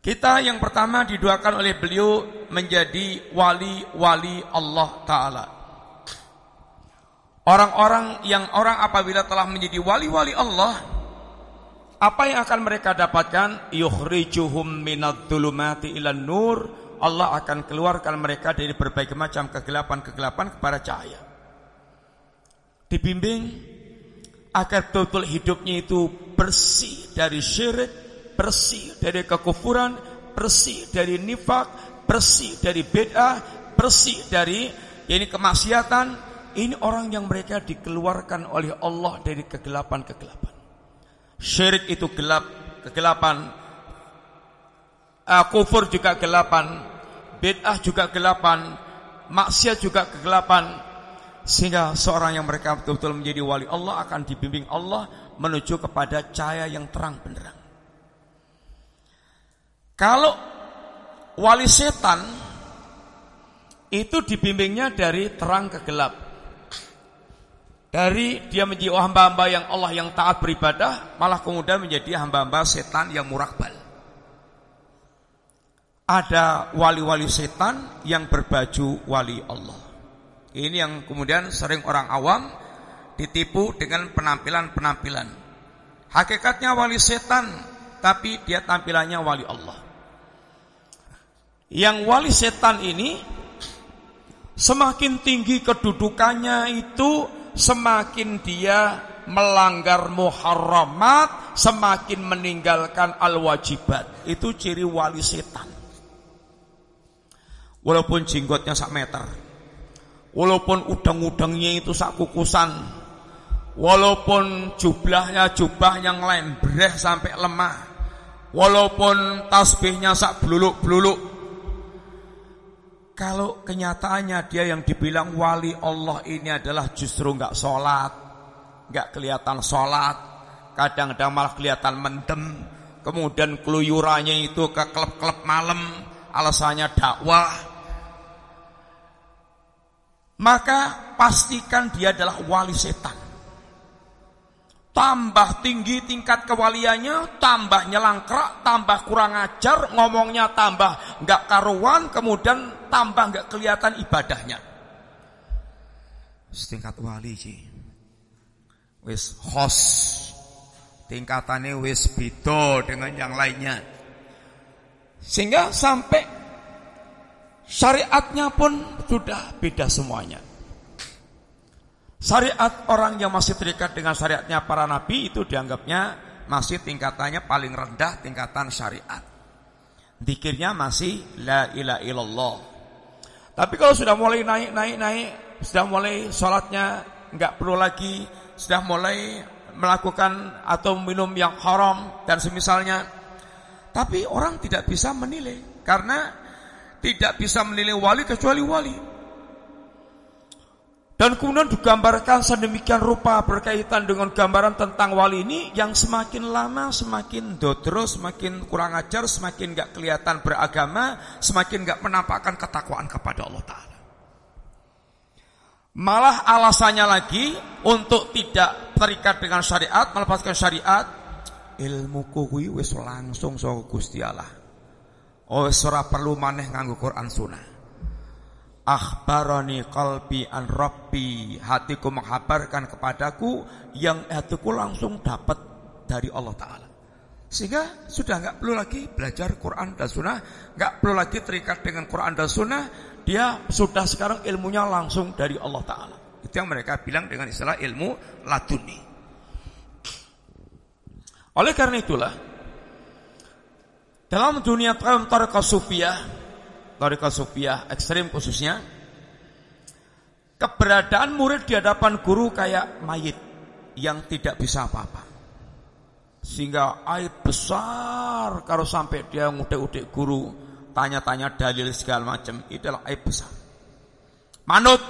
Kita yang pertama diduakan oleh beliau menjadi wali-wali Allah Ta'ala. Orang-orang yang orang apabila telah menjadi wali-wali Allah apa yang akan mereka dapatkan? Yukhrijuhum minadh-dhulumati ilan nur. Allah akan keluarkan mereka dari berbagai macam kegelapan-kegelapan kepada cahaya. Dibimbing agar total hidupnya itu bersih dari syirik, bersih dari kekufuran, bersih dari nifak, bersih dari bid'ah, bersih dari ini kemaksiatan. Ini orang yang mereka dikeluarkan oleh Allah dari kegelapan-kegelapan. Syirik itu gelap, kegelapan. Uh, kufur juga gelapan, bid'ah juga gelapan, maksiat juga kegelapan. Sehingga seorang yang mereka betul-betul menjadi wali Allah akan dibimbing Allah menuju kepada cahaya yang terang benderang. Kalau wali setan itu dibimbingnya dari terang ke gelap. Dari dia menjadi hamba-hamba yang Allah yang taat beribadah, malah kemudian menjadi hamba-hamba setan yang murakbal. Ada wali-wali setan yang berbaju wali Allah. Ini yang kemudian sering orang awam ditipu dengan penampilan-penampilan. Hakikatnya wali setan, tapi dia tampilannya wali Allah. Yang wali setan ini semakin tinggi kedudukannya itu semakin dia melanggar muharramat, semakin meninggalkan al-wajibat. Itu ciri wali setan. Walaupun jenggotnya sak meter. Walaupun udang-udangnya itu sak kukusan. Walaupun jubahnya jubah yang lembreh sampai lemah. Walaupun tasbihnya sak bluluk-bluluk. Kalau kenyataannya dia yang dibilang wali Allah ini adalah justru nggak sholat, nggak kelihatan sholat, kadang-kadang malah kelihatan mendem, kemudian keluyurannya itu ke klub-klub malam, alasannya dakwah, maka pastikan dia adalah wali setan. Tambah tinggi tingkat kewaliannya, tambah nyelangkrak, tambah kurang ajar, ngomongnya tambah nggak karuan, kemudian tambah nggak kelihatan ibadahnya. Setingkat wali sih. Wis host. Tingkatannya wis beda dengan yang lainnya. Sehingga sampai syariatnya pun sudah beda semuanya. Syariat orang yang masih terikat dengan syariatnya para nabi itu dianggapnya masih tingkatannya paling rendah tingkatan syariat. Dikirnya masih la ilaha illallah. Tapi kalau sudah mulai naik naik naik, sudah mulai sholatnya nggak perlu lagi, sudah mulai melakukan atau minum yang haram dan semisalnya. Tapi orang tidak bisa menilai karena tidak bisa menilai wali kecuali wali. Dan kemudian digambarkan sedemikian rupa berkaitan dengan gambaran tentang wali ini yang semakin lama semakin dodro, semakin kurang ajar, semakin gak kelihatan beragama, semakin gak menampakkan ketakwaan kepada Allah Ta'ala. Malah alasannya lagi untuk tidak terikat dengan syariat, melepaskan syariat, ilmu kuwi wis langsung so Gusti Allah. Oh, ora perlu maneh nganggo Quran Sunnah. Akhbarani qalbi an rabbi. Hatiku menghabarkan kepadaku Yang hatiku langsung dapat dari Allah Ta'ala. Sehingga sudah nggak perlu lagi belajar Quran dan Sunnah nggak perlu lagi terikat dengan Quran dan Sunnah Dia sudah sekarang ilmunya langsung dari Allah Ta'ala. Itu yang mereka bilang dengan istilah ilmu laduni. Oleh karena itulah Dalam dunia Tarikah Sufiyah Toriko Sufiah ekstrim khususnya keberadaan murid di hadapan guru kayak mayit yang tidak bisa apa-apa. Sehingga aib besar kalau sampai dia ngudek-udek guru tanya-tanya dalil segala macam itu adalah aib besar. Manut.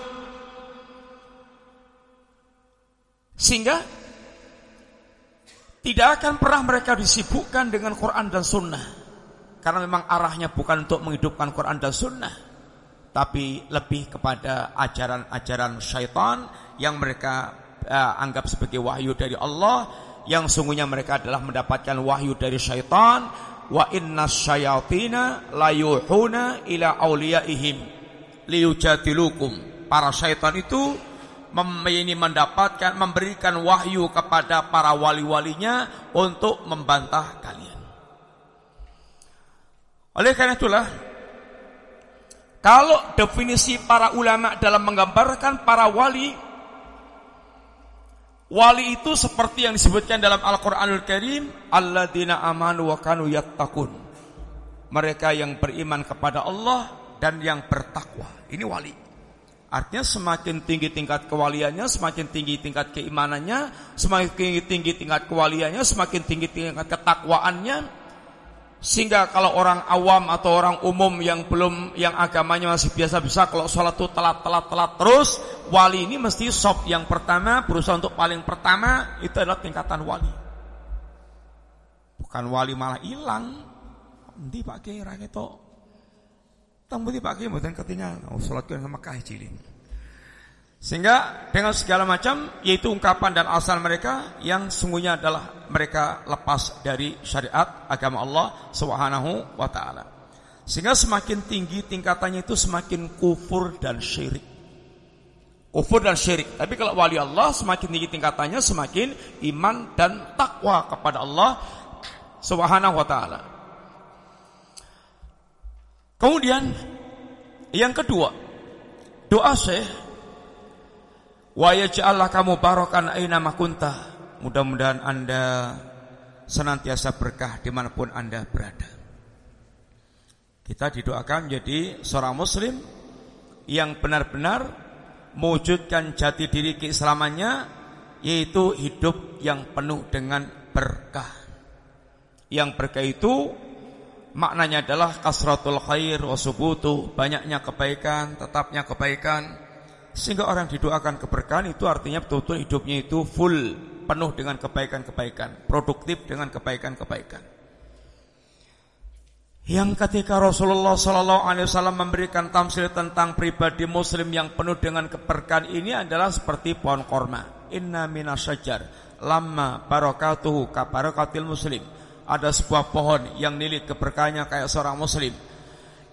Sehingga tidak akan pernah mereka disibukkan dengan Quran dan Sunnah karena memang arahnya bukan untuk menghidupkan Quran dan Sunnah. Tapi lebih kepada ajaran-ajaran syaitan yang mereka uh, anggap sebagai wahyu dari Allah. Yang sungguhnya mereka adalah mendapatkan wahyu dari syaitan. Wa inna syayatina layuhuna ila awliyaihim liyujadilukum. Para syaitan itu ini mendapatkan memberikan wahyu kepada para wali-walinya untuk membantah kalian. Oleh karena itulah kalau definisi para ulama dalam menggambarkan para wali Wali itu seperti yang disebutkan dalam Al-Quranul Karim Alladzina amanu wa kanu yattaqun. Mereka yang beriman kepada Allah dan yang bertakwa. Ini wali. Artinya semakin tinggi tingkat kewaliannya Semakin tinggi tingkat keimanannya Semakin tinggi tingkat kewaliannya Semakin tinggi tingkat ketakwaannya sehingga kalau orang awam atau orang umum yang belum yang agamanya masih biasa-biasa kalau sholat itu telat-telat-telat terus wali ini mesti sop yang pertama berusaha untuk paling pertama itu adalah tingkatan wali. Bukan wali malah hilang. Nanti Pak Kiai rakyat Tang Pak Kiai ketinggalan. Oh salat ke Mekah cilik. Sehingga dengan segala macam yaitu ungkapan dan asal mereka yang sungguhnya adalah mereka lepas dari syariat agama Allah Subhanahu wa taala. Sehingga semakin tinggi tingkatannya itu semakin kufur dan syirik. Kufur dan syirik. Tapi kalau wali Allah semakin tinggi tingkatannya semakin iman dan takwa kepada Allah Subhanahu wa taala. Kemudian yang kedua, doa Syekh Wa yaj'allah kamu barokan aina makunta. Mudah-mudahan Anda senantiasa berkah di mana pun Anda berada. Kita didoakan menjadi seorang muslim yang benar-benar mewujudkan jati diri keislamannya yaitu hidup yang penuh dengan berkah. Yang berkah itu maknanya adalah kasratul khair wa subutu, banyaknya kebaikan, tetapnya kebaikan. Sehingga orang didoakan keberkahan itu artinya betul-betul hidupnya itu full, penuh dengan kebaikan-kebaikan, produktif dengan kebaikan-kebaikan. Yang ketika Rasulullah Wasallam memberikan tamsil tentang pribadi Muslim yang penuh dengan keberkahan ini adalah seperti pohon korma. Inna minasyajar lama barokatuhu kabarakatil Muslim. Ada sebuah pohon yang nilai keberkahannya kayak seorang Muslim.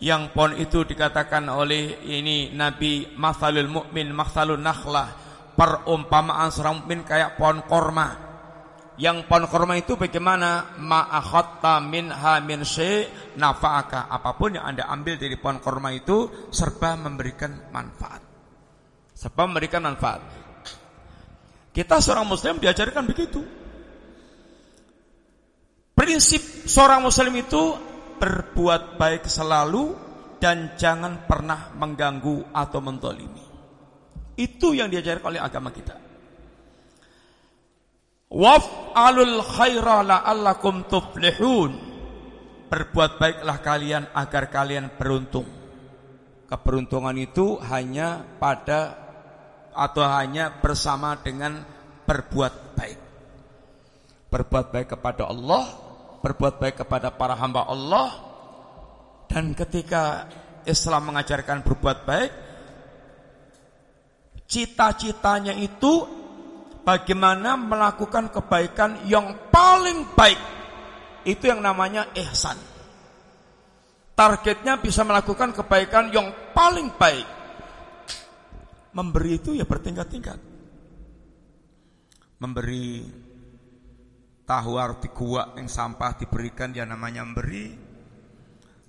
Yang pohon itu dikatakan oleh ini Nabi Mathalul Mukmin Mathalul Nakhlah perumpamaan seorang mukmin kayak pohon korma yang pohon korma itu bagaimana? Ma'akhatta minha min syai' nafa'aka. Apa pun yang Anda ambil dari pohon korma itu serba memberikan manfaat. Serba memberikan manfaat. Kita seorang muslim diajarkan begitu. Prinsip seorang muslim itu berbuat baik selalu dan jangan pernah mengganggu atau mentolimi. Itu yang diajarkan oleh agama kita. Waf'alul khaira la'allakum tuflihun. Berbuat baiklah kalian agar kalian beruntung. Keberuntungan itu hanya pada atau hanya bersama dengan berbuat baik. Berbuat baik kepada Allah, berbuat baik kepada para hamba Allah dan ketika Islam mengajarkan berbuat baik cita-citanya itu bagaimana melakukan kebaikan yang paling baik. Itu yang namanya ihsan. Targetnya bisa melakukan kebaikan yang paling baik. Memberi itu ya bertingkat-tingkat. Memberi tahu arti gua yang sampah diberikan ya namanya memberi.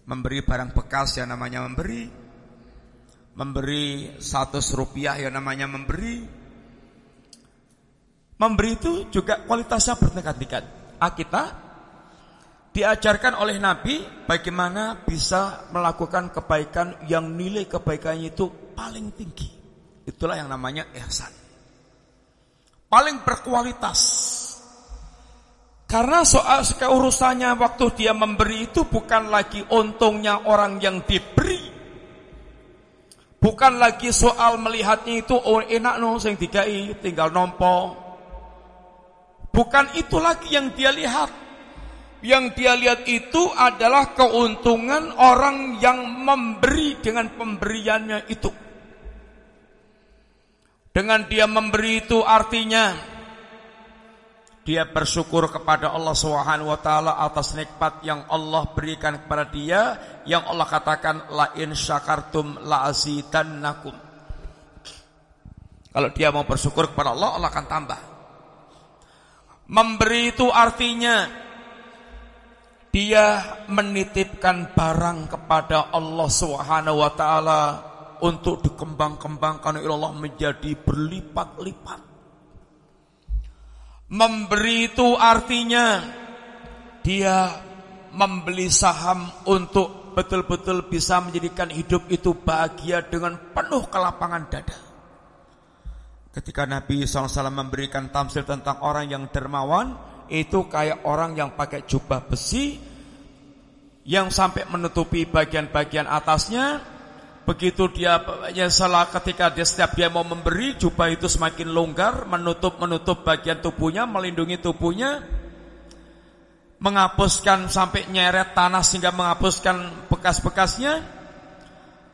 Memberi barang bekas ya namanya memberi. Memberi satu rupiah ya namanya memberi Memberi itu juga kualitasnya bertingkat-tingkat. Kita diajarkan oleh Nabi bagaimana bisa melakukan kebaikan yang nilai kebaikannya itu paling tinggi. Itulah yang namanya ihsan. Paling berkualitas. Karena soal keurusannya waktu dia memberi itu bukan lagi untungnya orang yang diberi. Bukan lagi soal melihatnya itu oh enak no sing digai tinggal nompo Bukan itu lagi yang dia lihat. Yang dia lihat itu adalah keuntungan orang yang memberi dengan pemberiannya itu. Dengan dia memberi itu artinya dia bersyukur kepada Allah Subhanahu wa taala atas nikmat yang Allah berikan kepada dia yang Allah katakan la in syakartum la azidannakum. Kalau dia mau bersyukur kepada Allah, Allah akan tambah. Memberi itu artinya dia menitipkan barang kepada Allah Subhanahu wa taala untuk dikembang-kembangkan oleh Allah menjadi berlipat-lipat. Memberi itu artinya dia membeli saham untuk betul-betul bisa menjadikan hidup itu bahagia dengan penuh kelapangan dada. Ketika Nabi SAW memberikan tamsil tentang orang yang dermawan, itu kayak orang yang pakai jubah besi yang sampai menutupi bagian-bagian atasnya. Begitu dia ya salah ketika dia setiap dia mau memberi jubah itu semakin longgar, menutup menutup bagian tubuhnya, melindungi tubuhnya, menghapuskan sampai nyeret tanah sehingga menghapuskan bekas-bekasnya.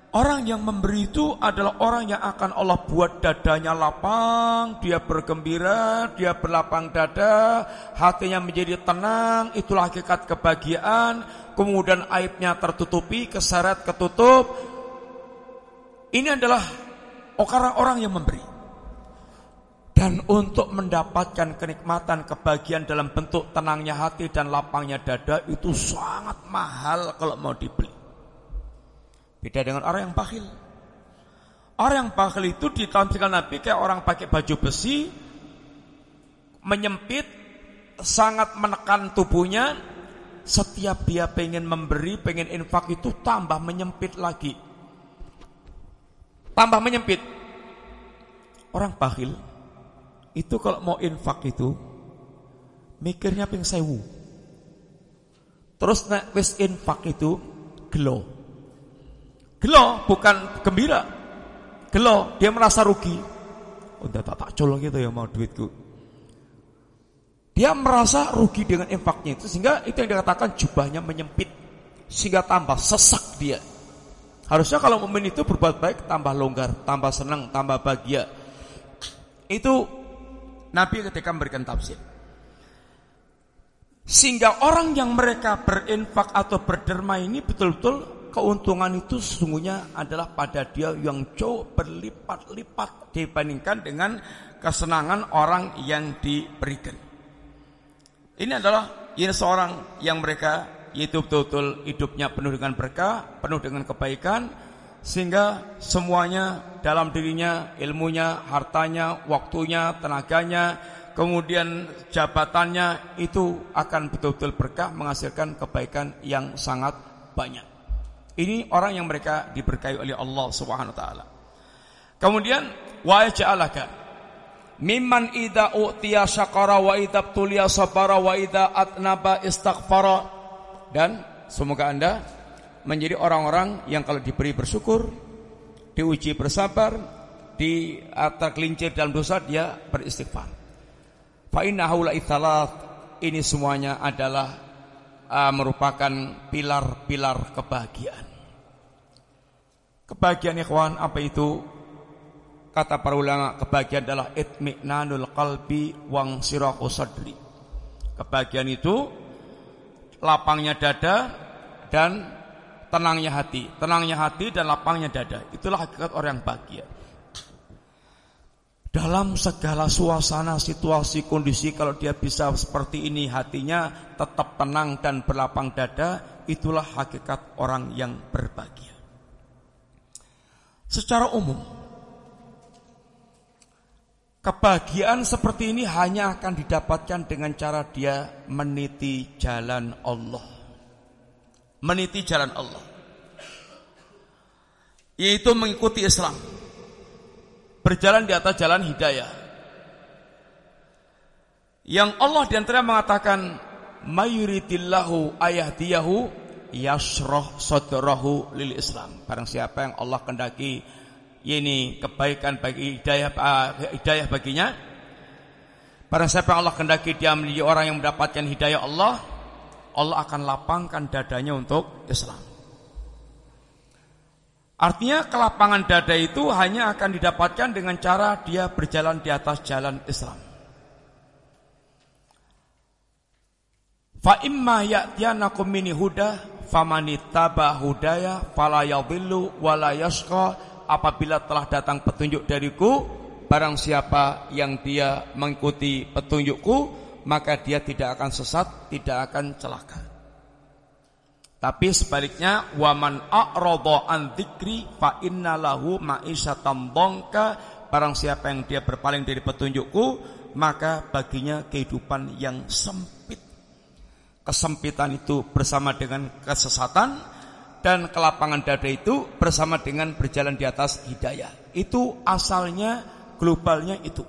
Orang yang memberi itu adalah orang yang akan Allah buat dadanya lapang, dia bergembira, dia berlapang dada, hatinya menjadi tenang, itulah hakikat kebahagiaan, kemudian aibnya tertutupi, keseret ketutup. Ini adalah orang-orang yang memberi. Dan untuk mendapatkan kenikmatan kebahagiaan dalam bentuk tenangnya hati dan lapangnya dada itu sangat mahal kalau mau dibeli. Beda dengan orang yang bakhil. Orang yang bakhil itu ditampilkan Nabi kayak orang pakai baju besi, menyempit, sangat menekan tubuhnya, setiap dia pengen memberi, pengen infak itu tambah menyempit lagi. Tambah menyempit. Orang bakhil itu kalau mau infak itu mikirnya ping sewu. Terus nek wis infak itu gelo. Gelo bukan gembira. Gelo, dia merasa rugi. Udah tak tak colong gitu ya mau duitku. Dia merasa rugi dengan infaknya itu sehingga itu yang dikatakan jubahnya menyempit sehingga tambah sesak dia. Harusnya kalau momen itu berbuat baik tambah longgar, tambah senang, tambah bahagia. Itu Nabi ketika memberikan tafsir. Sehingga orang yang mereka berinfak atau berderma ini betul-betul keuntungan itu sesungguhnya adalah pada dia yang jauh berlipat-lipat dibandingkan dengan kesenangan orang yang diberikan. Ini adalah ini seorang yang mereka yaitu betul-betul hidupnya penuh dengan berkah, penuh dengan kebaikan sehingga semuanya dalam dirinya, ilmunya, hartanya, waktunya, tenaganya, kemudian jabatannya itu akan betul-betul berkah menghasilkan kebaikan yang sangat banyak. Ini orang yang mereka diberkahi oleh Allah Subhanahu wa taala. Kemudian wa ja'alaka Mimman idza utiya syakara wa idza tuliya sabara wa idza atnaba istaghfara dan semoga Anda menjadi orang-orang yang kalau diberi bersyukur, diuji bersabar, di tergelincir dalam dosa dia beristighfar. Fa inna haula ini semuanya adalah uh, merupakan pilar-pilar kebahagiaan. Kebahagiaan ikhwan apa itu? Kata para ulama, kebahagiaan adalah itmi'nanul qalbi wang sirahu sadri. Kebahagiaan itu lapangnya dada dan tenangnya hati. Tenangnya hati dan lapangnya dada. Itulah hakikat orang yang bahagia. Dalam segala suasana, situasi, kondisi kalau dia bisa seperti ini hatinya tetap tenang dan berlapang dada, itulah hakikat orang yang berbahagia. Secara umum, Kebahagiaan seperti ini hanya akan didapatkan dengan cara dia meniti jalan Allah. Meniti jalan Allah. Yaitu mengikuti Islam. Berjalan di atas jalan hidayah. Yang Allah di antara mengatakan mayuritillahu ayahdiyahu yasroh sodrahu lil Islam. Barang siapa yang Allah kendaki ini kebaikan bagi hidayah uh, hidayah baginya. Pada siapa Allah kendaki dia menjadi orang yang mendapatkan hidayah Allah, Allah akan lapangkan dadanya untuk Islam. Artinya kelapangan dada itu hanya akan didapatkan dengan cara dia berjalan di atas jalan Islam. Fa imma ya'tiyanakum mini huda famanittaba hudaya fala yadhillu wala yashqa apabila telah datang petunjuk dariku barang siapa yang dia mengikuti petunjukku maka dia tidak akan sesat tidak akan celaka. Tapi sebaliknya waman a'radha an dzikri fa innalahu ma'isyatan dhanka barang siapa yang dia berpaling dari petunjukku maka baginya kehidupan yang sempit. Kesempitan itu bersama dengan kesesatan dan kelapangan dada itu bersama dengan berjalan di atas hidayah. Itu asalnya globalnya itu.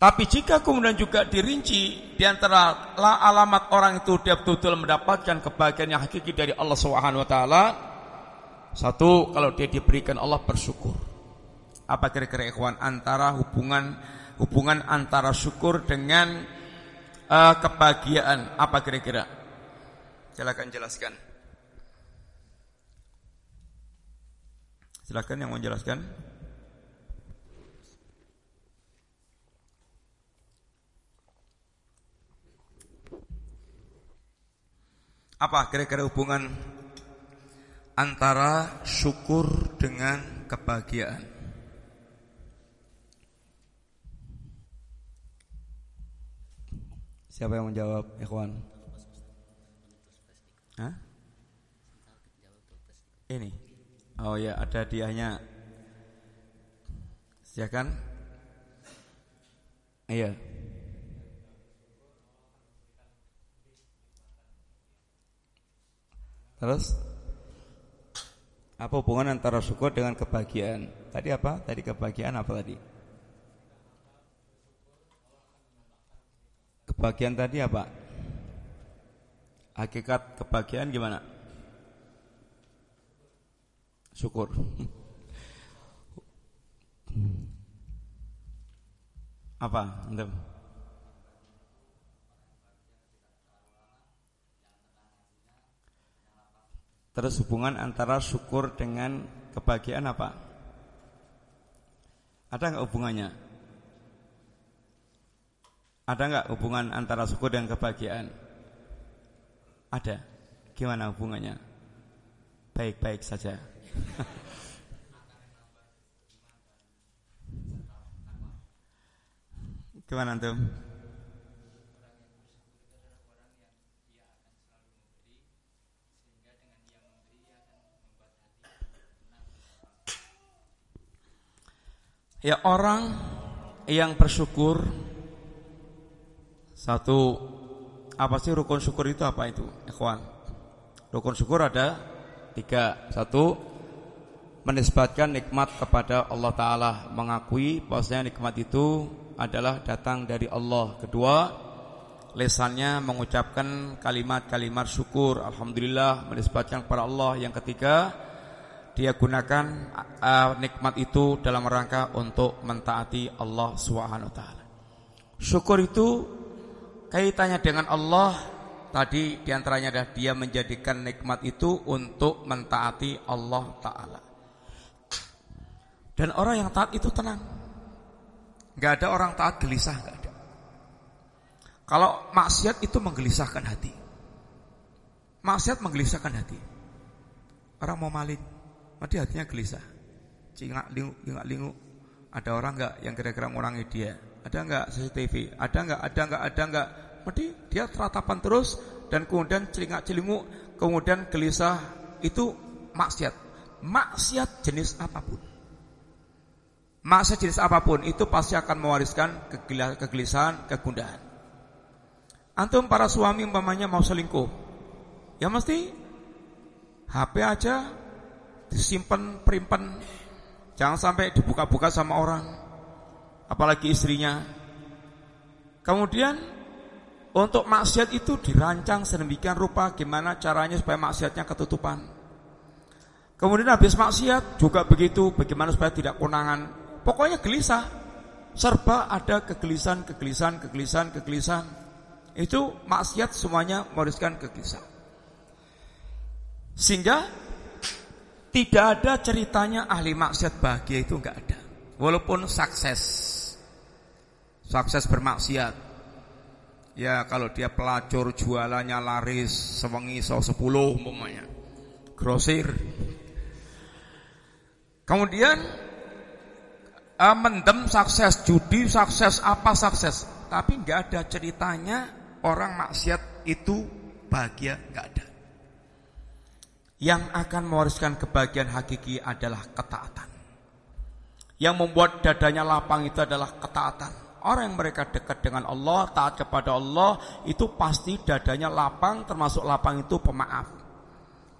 Tapi jika kemudian juga dirinci di antara alamat orang itu dia betul-betul mendapatkan kebahagiaan yang hakiki dari Allah Subhanahu wa taala. Satu, kalau dia diberikan Allah bersyukur. Apa kira-kira ikhwan antara hubungan hubungan antara syukur dengan uh, kebahagiaan apa kira-kira? Silakan jelaskan. Silakan yang mau jelaskan. Apa kira-kira hubungan antara syukur dengan kebahagiaan? Siapa yang menjawab, Ikhwan? Hah? Ini. Oh ya, ada hadiahnya. Silakan. Iya. Terus apa hubungan antara syukur dengan kebahagiaan? Tadi apa? Tadi kebahagiaan apa tadi? Kebahagiaan tadi apa? Hakikat kebahagiaan gimana? Syukur. Apa? Antum? Terus hubungan antara syukur dengan kebahagiaan apa? Ada nggak hubungannya? Ada nggak hubungan antara syukur dengan kebahagiaan? Ada. Gimana hubungannya? Baik-baik saja. Gimana antum? Ya orang yang bersyukur Satu Apa sih rukun syukur itu apa itu Ikhwan? Rukun syukur ada Tiga. Satu Menisbatkan nikmat kepada Allah Ta'ala. Mengakui bahwasanya nikmat itu Adalah datang dari Allah. Kedua Lesannya mengucapkan kalimat-kalimat syukur. Alhamdulillah Menisbatkan kepada Allah. Yang ketiga dia gunakan uh, nikmat itu dalam rangka untuk mentaati Allah Subhanahu wa taala. Syukur itu kaitannya dengan Allah tadi di antaranya adalah dia menjadikan nikmat itu untuk mentaati Allah taala. Dan orang yang taat itu tenang. Gak ada orang taat gelisah, gak ada. Kalau maksiat itu menggelisahkan hati. Maksiat menggelisahkan hati. Orang mau maling, Mati hatinya gelisah. Cingak lingu, cingak lingu. Ada orang enggak yang kira-kira mengurangi dia? Ada enggak CCTV? Ada enggak? Ada enggak? Ada enggak? Mati dia teratapan terus dan kemudian celingak celingu, kemudian gelisah itu maksiat. Maksiat jenis apa pun. Maksiat jenis apa pun itu pasti akan mewariskan kegelisahan, kegundahan. Antum para suami umpamanya mau selingkuh, ya mesti HP aja disimpan perimpan jangan sampai dibuka-buka sama orang apalagi istrinya. Kemudian untuk maksiat itu dirancang sedemikian rupa gimana caranya supaya maksiatnya ketutupan. Kemudian habis maksiat juga begitu bagaimana supaya tidak konangan pokoknya gelisah. Serba ada kegelisahan kegelisahan kegelisahan kegelisahan. Itu maksiat semuanya mewariskan kegelisahan. Sehingga tidak ada ceritanya ahli maksiat bahagia itu enggak ada. Walaupun sukses. Sukses bermaksiat. Ya kalau dia pelacur jualannya laris sewengi so sepuluh umpamanya. Grosir. Kemudian uh, mendem sukses, judi sukses, apa sukses. Tapi enggak ada ceritanya orang maksiat itu bahagia, enggak ada. Yang akan mewariskan kebahagiaan hakiki adalah ketaatan. Yang membuat dadanya lapang itu adalah ketaatan. Orang yang mereka dekat dengan Allah, taat kepada Allah, itu pasti dadanya lapang, termasuk lapang itu pemaaf.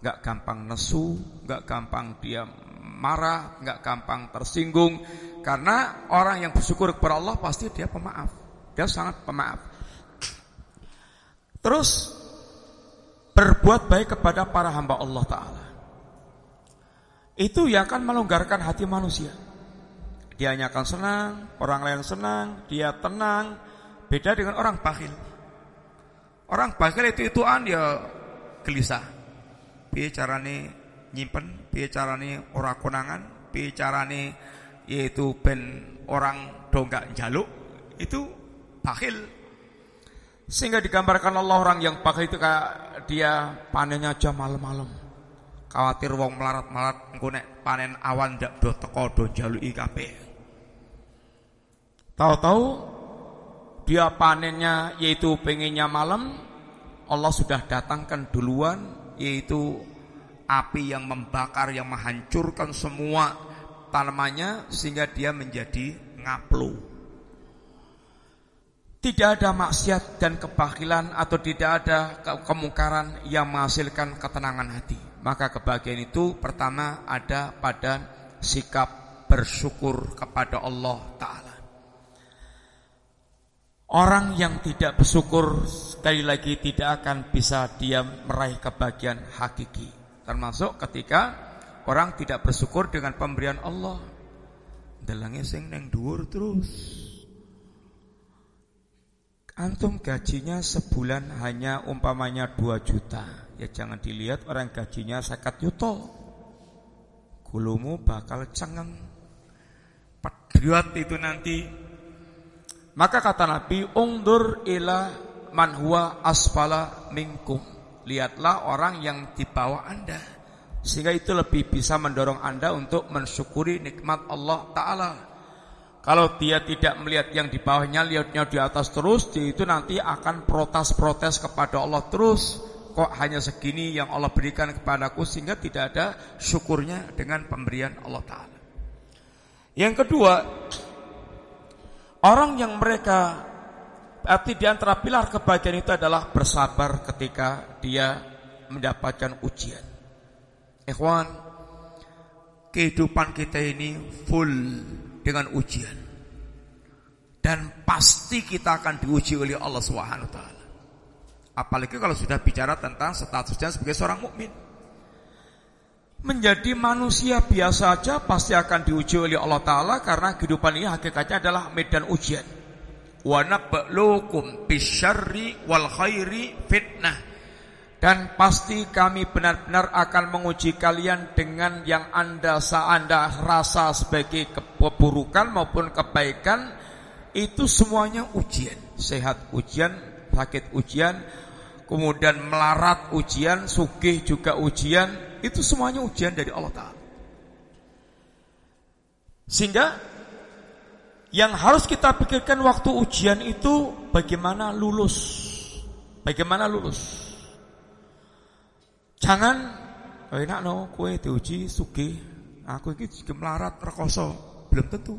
Gak gampang nesu, gak gampang dia marah, gak gampang tersinggung. Karena orang yang bersyukur kepada Allah pasti dia pemaaf. Dia sangat pemaaf. Terus berbuat baik kepada para hamba Allah Ta'ala. Itu yang akan melonggarkan hati manusia. Dia hanya akan senang, orang lain senang, dia tenang. Beda dengan orang bakhil. Orang bakhil itu ituan ya gelisah. Piye carane nyimpen, piye carane ora konangan, piye carane yaitu ben orang donggak jaluk, itu bakhil. Sehingga digambarkan Allah orang yang bakhil itu kayak dia panennya aja malam-malam. Khawatir wong melarat-melarat engko panen awan ndak do teko do jaluki kabeh. Tahu-tahu dia panennya yaitu pengennya malam, Allah sudah datangkan duluan yaitu api yang membakar yang menghancurkan semua tanamannya sehingga dia menjadi ngaplu. tidak ada maksiat dan kebakilan atau tidak ada kemungkaran yang menghasilkan ketenangan hati. Maka kebahagiaan itu pertama ada pada sikap bersyukur kepada Allah Ta'ala. Orang yang tidak bersyukur sekali lagi tidak akan bisa dia meraih kebahagiaan hakiki. Termasuk ketika orang tidak bersyukur dengan pemberian Allah. Delangnya sing neng dhuwur terus. Antum gajinya sebulan hanya umpamanya 2 juta. Ya jangan dilihat orang gajinya sekat yuto. Gulumu bakal cengeng. Pedriot itu nanti. Maka kata Nabi, Ungdur ila man huwa asfala minkum. Lihatlah orang yang di bawah anda. Sehingga itu lebih bisa mendorong anda untuk mensyukuri nikmat Allah Ta'ala. Kalau dia tidak melihat yang di bawahnya, lihatnya di atas terus, dia itu nanti akan protes-protes kepada Allah terus. Kok hanya segini yang Allah berikan kepadaku sehingga tidak ada syukurnya dengan pemberian Allah Ta'ala. Yang kedua, orang yang mereka arti di antara pilar kebahagiaan itu adalah bersabar ketika dia mendapatkan ujian. Ikhwan, kehidupan kita ini full dengan ujian. Dan pasti kita akan diuji oleh Allah Subhanahu wa taala. Apalagi kalau sudah bicara tentang statusnya sebagai seorang mukmin. Menjadi manusia biasa saja pasti akan diuji oleh Allah taala karena kehidupan ini hakikatnya adalah medan ujian. Fitnah. Dan pasti kami benar-benar akan menguji kalian dengan yang anda anda rasa sebagai keburukan maupun kebaikan itu semuanya ujian. Sehat ujian, sakit ujian, kemudian melarat ujian, sugih juga ujian, itu semuanya ujian dari Allah Ta'ala. Sehingga yang harus kita pikirkan waktu ujian itu bagaimana lulus. Bagaimana lulus. Jangan oh enak no kue diuji sugi aku ini juga melarat rekoso belum tentu.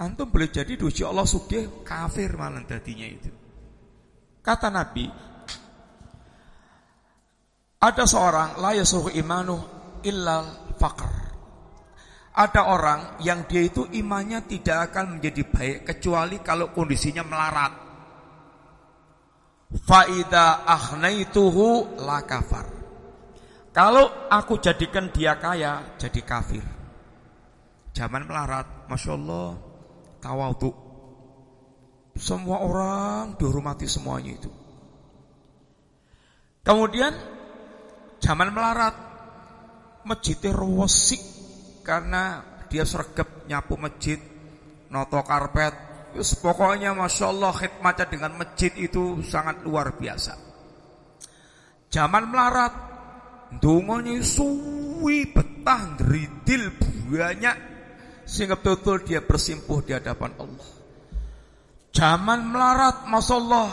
Antum boleh jadi diuji Allah sugi kafir malah tadinya itu. Kata Nabi, ada seorang la yasuhu imanu illal faqr. Ada orang yang dia itu imannya tidak akan menjadi baik kecuali kalau kondisinya melarat. Faida ahnaituhu la kafar. Kalau aku jadikan dia kaya, jadi kafir. Zaman melarat, masya Allah, tawadu. Semua orang dihormati semuanya itu. Kemudian zaman melarat, masjidnya rosik karena dia sergap nyapu masjid, noto karpet. Terus pokoknya masya Allah khidmatnya dengan masjid itu sangat luar biasa. Zaman melarat, Dunganya suwi betah dridil banyak sehingga betul dia bersimpuh di hadapan Allah. Zaman melarat, masya Allah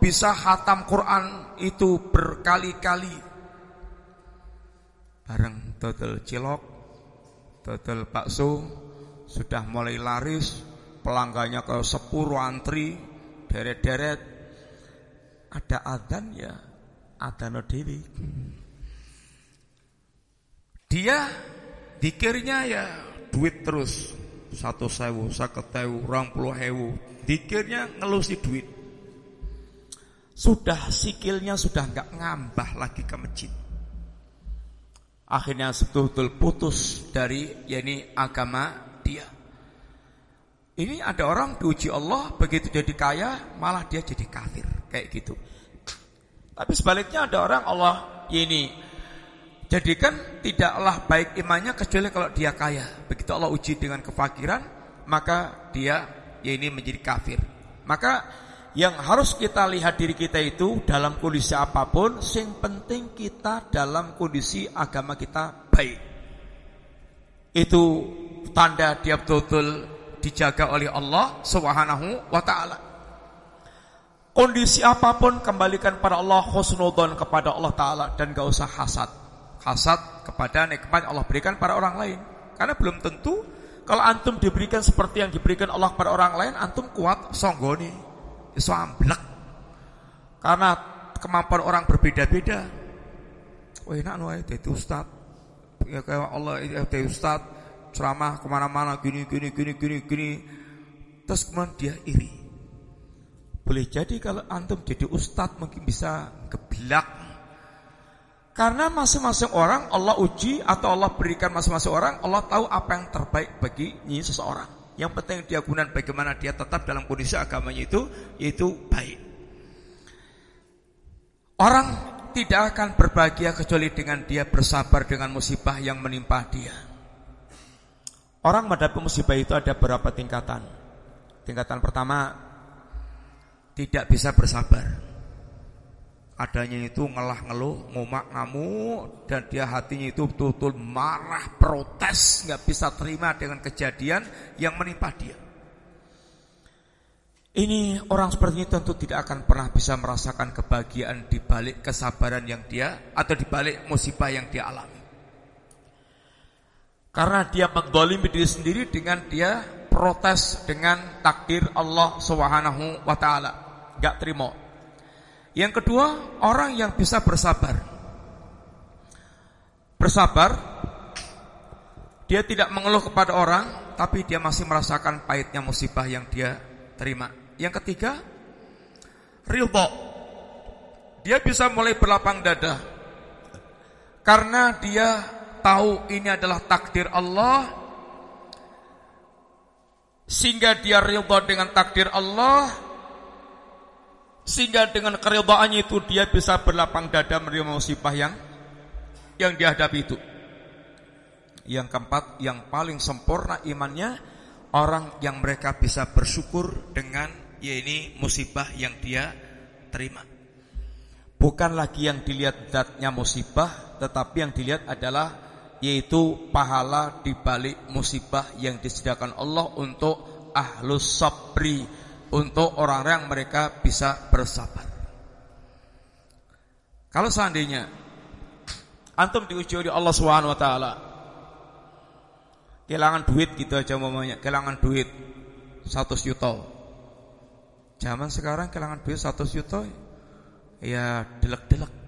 bisa hatam Quran itu berkali-kali. Bareng total cilok, total bakso sudah mulai laris, pelanggannya ke sepuluh antri, deret-deret. Ada adan ya, adan dewi. Dia dikirnya ya duit terus satu sewu, seket sewu, orang puluh hewu. Dikirnya ngelusi duit. Sudah sikilnya sudah nggak ngambah lagi ke masjid. Akhirnya betul-betul putus dari yakni agama dia. Ini ada orang diuji Allah begitu jadi kaya malah dia jadi kafir kayak gitu. Tapi sebaliknya ada orang Allah ini Jadikan tidaklah baik imannya kecuali kalau dia kaya. Begitu Allah uji dengan kefakiran, maka dia ya ini menjadi kafir. Maka yang harus kita lihat diri kita itu dalam kondisi apa pun, sing penting kita dalam kondisi agama kita baik. Itu tanda dia betul-betul dijaga oleh Allah Subhanahu wa taala. Kondisi apa pun kembalikan pada Allah khusnudon kepada Allah taala dan gak usah hasad hasad kepada nikmat Allah berikan pada orang lain. Karena belum tentu kalau antum diberikan seperti yang diberikan Allah pada orang lain, antum kuat songgoni. Iso amblek. Karena kemampuan orang berbeda-beda. Wah enak no jadi ustad. Ya kayak Allah jadi ustad ceramah ke mana-mana gini gini gini gini gini. Terus kemudian dia iri. Boleh jadi kalau antum jadi ustad mungkin bisa geblak. Karena masing-masing orang Allah uji atau Allah berikan masing-masing orang Allah tahu apa yang terbaik bagi seseorang. Yang penting dia gunakan bagaimana dia tetap dalam kondisi agamanya itu yaitu baik. Orang tidak akan berbahagia kecuali dengan dia bersabar dengan musibah yang menimpa dia. Orang menghadapi musibah itu ada beberapa tingkatan. Tingkatan pertama tidak bisa bersabar. Adanya itu ngelah ngeluh, ngomak ngamuk dan dia hatinya itu betul-betul marah, protes, nggak bisa terima dengan kejadian yang menimpa dia. Ini orang seperti ini tentu tidak akan pernah bisa merasakan kebahagiaan di balik kesabaran yang dia atau di balik musibah yang dia alami. Karena dia menggolimi diri sendiri dengan dia protes dengan takdir Allah Subhanahu wa taala. Enggak terima. Yang kedua, orang yang bisa bersabar. Bersabar dia tidak mengeluh kepada orang, tapi dia masih merasakan pahitnya musibah yang dia terima. Yang ketiga, ridho. Dia bisa mulai berlapang dada karena dia tahu ini adalah takdir Allah sehingga dia ridha dengan takdir Allah sehingga dengan keridhaannya itu dia bisa berlapang dada menerima musibah yang yang dihadapi itu. Yang keempat, yang paling sempurna imannya orang yang mereka bisa bersyukur dengan ya ini musibah yang dia terima. Bukan lagi yang dilihat zatnya musibah, tetapi yang dilihat adalah yaitu pahala di balik musibah yang disediakan Allah untuk ahlus sabri, untuk orang-orang mereka bisa bersabar. Kalau seandainya antum diuji oleh Allah Subhanahu wa taala kehilangan duit gitu aja mamanya, kehilangan duit 100 juta. Zaman sekarang kehilangan duit 100 juta ya delek-delek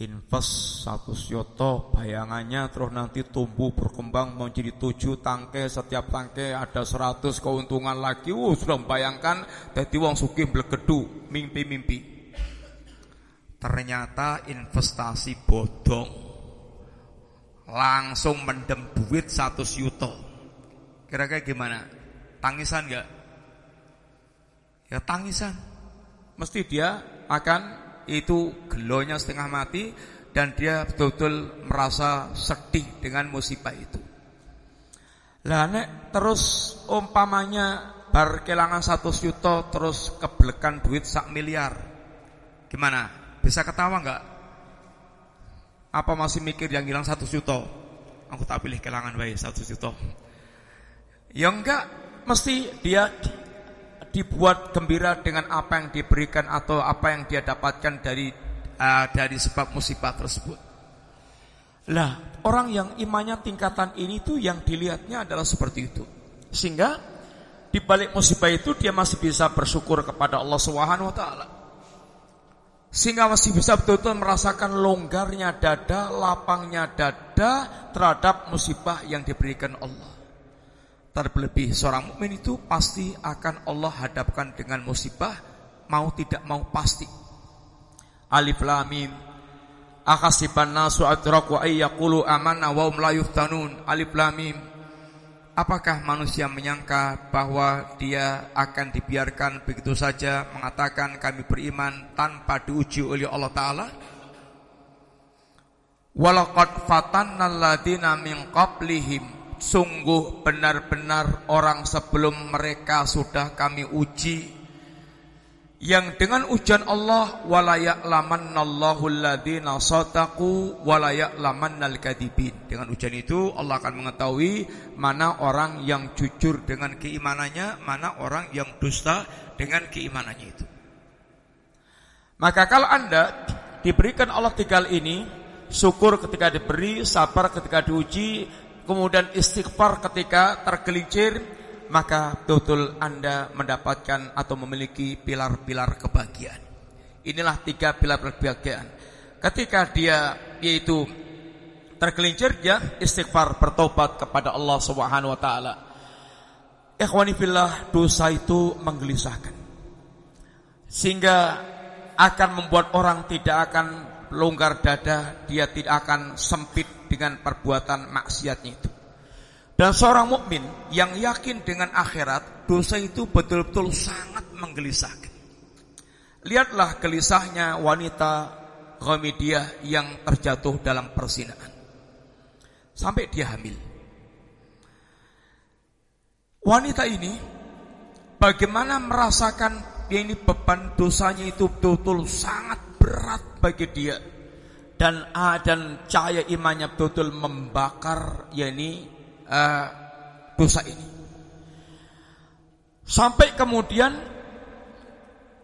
invest satu yoto bayangannya terus nanti tumbuh berkembang menjadi tujuh tangke. Setiap tangke ada seratus keuntungan lagi. Uh, sudah membayangkan jadi wong sugih blegedu mimpi-mimpi. Ternyata investasi bodong. Langsung mendem duit satu yuto kira-kira gimana? Tangisan gak ya tangisan. Mesti dia akan itu gelonya setengah mati dan dia betul-betul merasa sedih dengan musibah itu. Lah nek terus umpamanya bar kelangan satu juta terus kebelekan duit sak miliar. Gimana? Bisa ketawa nggak? Apa masih mikir yang hilang satu juta? Aku tak pilih kelangan baik satu juta. Ya enggak, mesti dia dibuat gembira dengan apa yang diberikan atau apa yang dia dapatkan dari uh, dari sebab musibah tersebut. Lah, orang yang imannya tingkatan ini tuh yang dilihatnya adalah seperti itu. Sehingga di balik musibah itu dia masih bisa bersyukur kepada Allah Subhanahu wa taala. Sehingga masih bisa betul-betul merasakan longgarnya dada, lapangnya dada terhadap musibah yang diberikan Allah. Terlebih seorang mukmin itu pasti akan Allah hadapkan dengan musibah mau tidak mau pasti. Alif lam mim. Akasiban nasu atraku ayyaqulu amanna wa hum la yuftanun. Alif lam mim. Apakah manusia menyangka bahwa dia akan dibiarkan begitu saja mengatakan kami beriman tanpa diuji oleh Allah taala? Walaqad fatanna alladziina min qablihim Sungguh benar-benar orang sebelum mereka sudah kami uji yang dengan ujian Allah walayak laman alladziina sadaqu walayak kadibin. Dengan ujian itu Allah akan mengetahui mana orang yang jujur dengan keimanannya, mana orang yang dusta dengan keimanannya itu. Maka kalau Anda diberikan Allah tiga ini, syukur ketika diberi, sabar ketika diuji, kemudian istighfar ketika tergelincir, maka betul Anda mendapatkan atau memiliki pilar-pilar kebahagiaan. Inilah tiga pilar kebahagiaan. Ketika dia yaitu tergelincir dia istighfar bertobat kepada Allah Subhanahu wa taala. Ikhwani fillah, dosa itu menggelisahkan. Sehingga akan membuat orang tidak akan longgar dada, dia tidak akan sempit dengan perbuatan maksiatnya itu. Dan seorang mukmin yang yakin dengan akhirat, dosa itu betul-betul sangat menggelisahkan. Lihatlah gelisahnya wanita Ghamidiyah yang terjatuh dalam persinahan. Sampai dia hamil. Wanita ini bagaimana merasakan ini beban dosanya itu betul-betul sangat berat bagi dia dan ah, dan cahaya imannya betul-betul membakar yakni uh, dosa ini. Sampai kemudian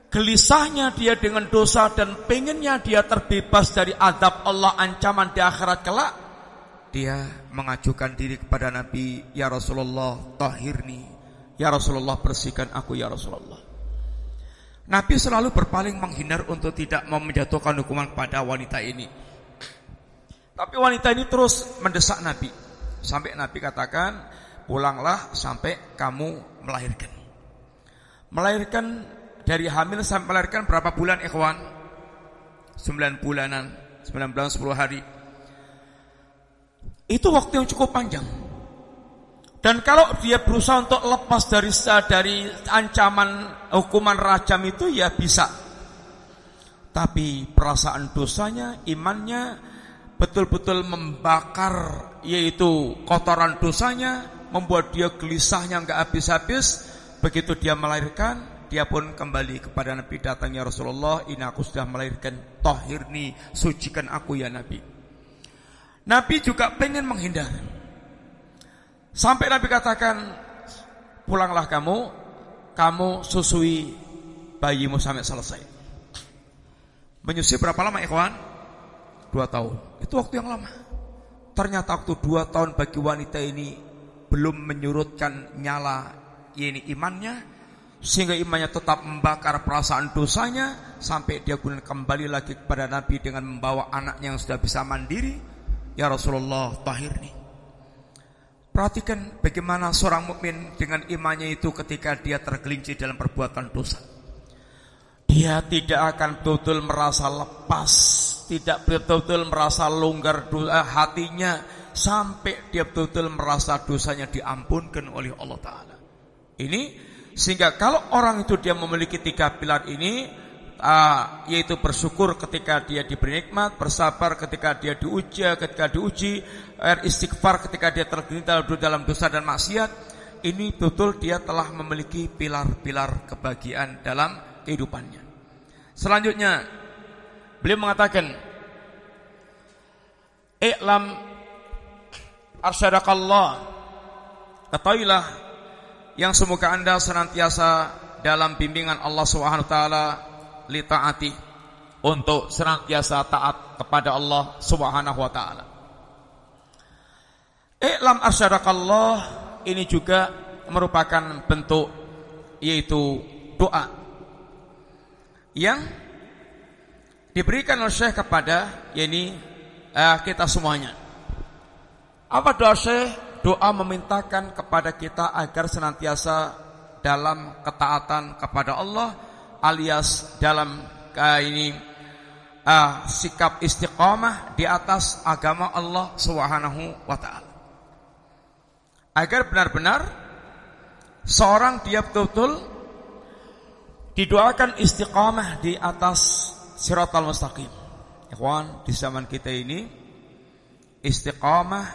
gelisahnya dia dengan dosa dan pengennya dia terbebas dari adab Allah ancaman di akhirat kelak. Dia mengajukan diri kepada Nabi, Ya Rasulullah, tahirni. Ya Rasulullah, bersihkan aku, Ya Rasulullah. Nabi selalu berpaling menghindar untuk tidak mau menjatuhkan hukuman pada wanita ini. Tapi wanita ini terus mendesak Nabi. Sampai Nabi katakan, pulanglah sampai kamu melahirkan. Melahirkan dari hamil sampai melahirkan berapa bulan ikhwan? 9 bulanan, 9 bulan 10 hari. Itu waktu yang cukup panjang. Dan kalau dia berusaha untuk lepas dari dari ancaman hukuman rajam itu ya bisa. Tapi perasaan dosanya, imannya betul-betul membakar yaitu kotoran dosanya membuat dia gelisahnya nggak habis-habis. Begitu dia melahirkan dia pun kembali kepada Nabi datangnya Rasulullah ini aku sudah melahirkan tahirni sucikan aku ya Nabi. Nabi juga pengen menghindar. Sampai Nabi katakan pulanglah kamu kamu susui bayimu sampai selesai. Menyusui berapa lama ikhwan? Dua tahun. Itu waktu yang lama. Ternyata waktu dua tahun bagi wanita ini belum menyurutkan nyala ini imannya sehingga imannya tetap membakar perasaan dosanya sampai dia kemudian kembali lagi kepada Nabi dengan membawa anaknya yang sudah bisa mandiri. Ya Rasulullah tahirni perhatikan bagaimana seorang mukmin dengan imannya itu ketika dia tergelincir dalam perbuatan dosa dia tidak akan betul merasa lepas tidak betul-betul merasa longgar doa hatinya sampai dia betul-betul merasa dosanya diampunkan oleh Allah Taala. Ini sehingga kalau orang itu dia memiliki tiga pilar ini, uh, yaitu bersyukur ketika dia diberi nikmat, bersabar ketika dia diuji, ketika diuji, er, istighfar ketika dia tergelincir dalam dosa dan maksiat, ini betul dia telah memiliki pilar-pilar kebahagiaan dalam kehidupannya. Selanjutnya Beliau mengatakan, "I'lam arsyadakallah." Ketahuilah yang semoga Anda senantiasa dalam bimbingan Allah Subhanahu wa taala li taati untuk senantiasa taat kepada Allah Subhanahu wa taala. I'lam arsyadakallah ini juga merupakan bentuk yaitu doa yang diberikan oleh Syekh kepada yakni uh, kita semuanya. Apa doa Syekh? Doa memintakan kepada kita agar senantiasa dalam ketaatan kepada Allah alias dalam uh, ini uh, sikap istiqamah di atas agama Allah Subhanahu wa taala. Agar benar-benar seorang dia betul-betul didoakan istiqamah di atas siratal mustaqim. Ikhwan, di zaman kita ini istiqamah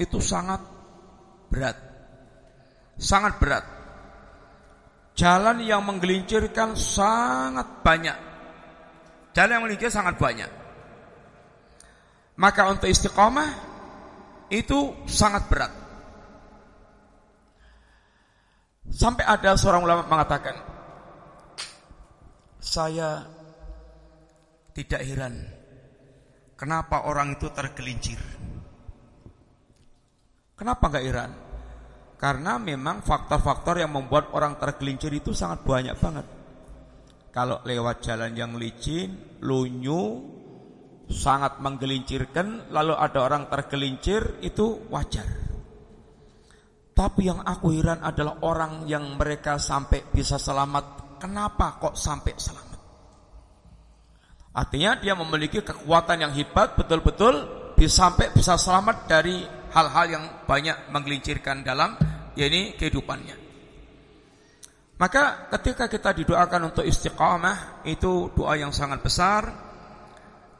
itu sangat berat. Sangat berat. Jalan yang menggelincirkan sangat banyak. Jalan yang menggelincir sangat banyak. Maka untuk istiqamah itu sangat berat. Sampai ada seorang ulama mengatakan, saya tidak heran kenapa orang itu tergelincir. Kenapa nggak heran? Karena memang faktor-faktor yang membuat orang tergelincir itu sangat banyak banget. Kalau lewat jalan yang licin, lunyu, sangat menggelincirkan, lalu ada orang tergelincir, itu wajar. Tapi yang aku heran adalah orang yang mereka sampai bisa selamat. Kenapa kok sampai selamat? Artinya dia memiliki kekuatan yang hebat, betul-betul bisa sampai bisa selamat dari hal-hal yang banyak menggelincirkan dalam yakni kehidupannya. Maka ketika kita didoakan untuk istiqamah itu doa yang sangat besar.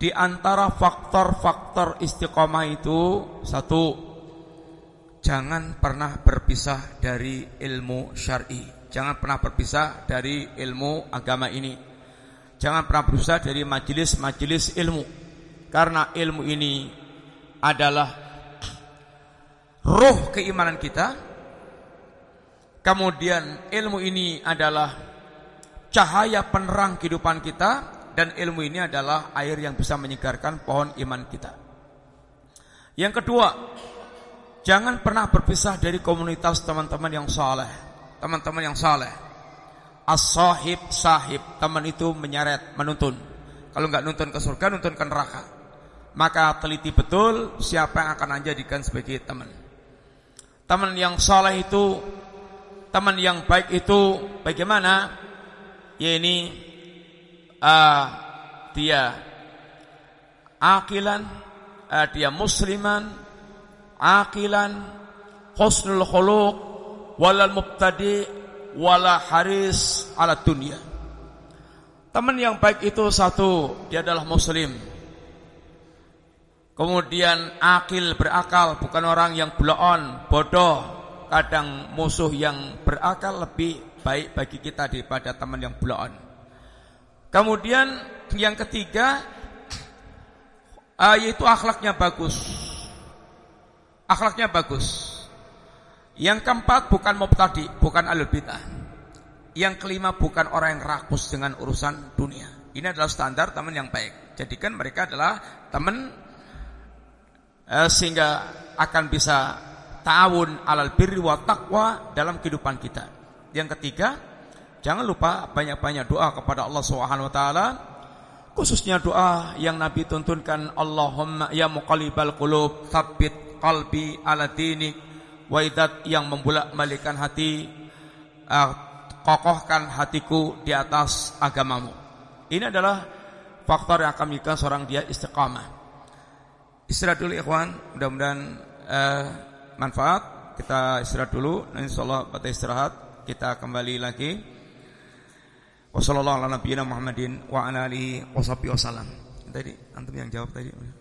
Di antara faktor-faktor istiqamah itu satu jangan pernah berpisah dari ilmu syar'i. Jangan pernah berpisah dari ilmu agama ini. Jangan pernah berpisah dari majelis-majelis ilmu. Karena ilmu ini adalah roh keimanan kita Kemudian ilmu ini adalah cahaya penerang kehidupan kita dan ilmu ini adalah air yang bisa menyegarkan pohon iman kita. Yang kedua, jangan pernah berpisah dari komunitas teman-teman yang saleh, teman-teman yang saleh. As-sahib sahib, teman itu menyeret, menuntun. Kalau nggak nuntun ke surga, nuntun ke neraka. Maka teliti betul siapa yang akan anda jadikan sebagai teman. Teman yang saleh itu teman yang baik itu bagaimana? Ya ini uh, dia akilan, uh, dia musliman, akilan, husnul khuluq, walal mubtadi, wala haris ala dunia. Teman yang baik itu satu, dia adalah muslim. Kemudian akil berakal, bukan orang yang bloon, bodoh, kadang musuh yang berakal lebih baik bagi kita daripada teman yang bloon. Kemudian yang ketiga uh, yaitu akhlaknya bagus. Akhlaknya bagus. Yang keempat bukan tadi, bukan alul bidah. Yang kelima bukan orang yang rakus dengan urusan dunia. Ini adalah standar teman yang baik. Jadikan mereka adalah teman uh, sehingga akan bisa ta'awun alal birri wa taqwa dalam kehidupan kita. Yang ketiga, jangan lupa banyak-banyak doa kepada Allah Subhanahu wa taala. Khususnya doa yang Nabi tuntunkan Allahumma ya muqallibal qulub tsabbit qalbi ala dinik wa yang membolak-balikkan hati uh, kokohkan hatiku di atas agamamu. Ini adalah faktor yang akan membuat seorang dia istiqamah. Istirahat dulu ikhwan, mudah-mudahan uh, manfaat. Kita istirahat dulu. Insyaallah pada istirahat kita kembali lagi. Wassalamualaikum warahmatullahi wabarakatuh. Tadi antum yang jawab tadi.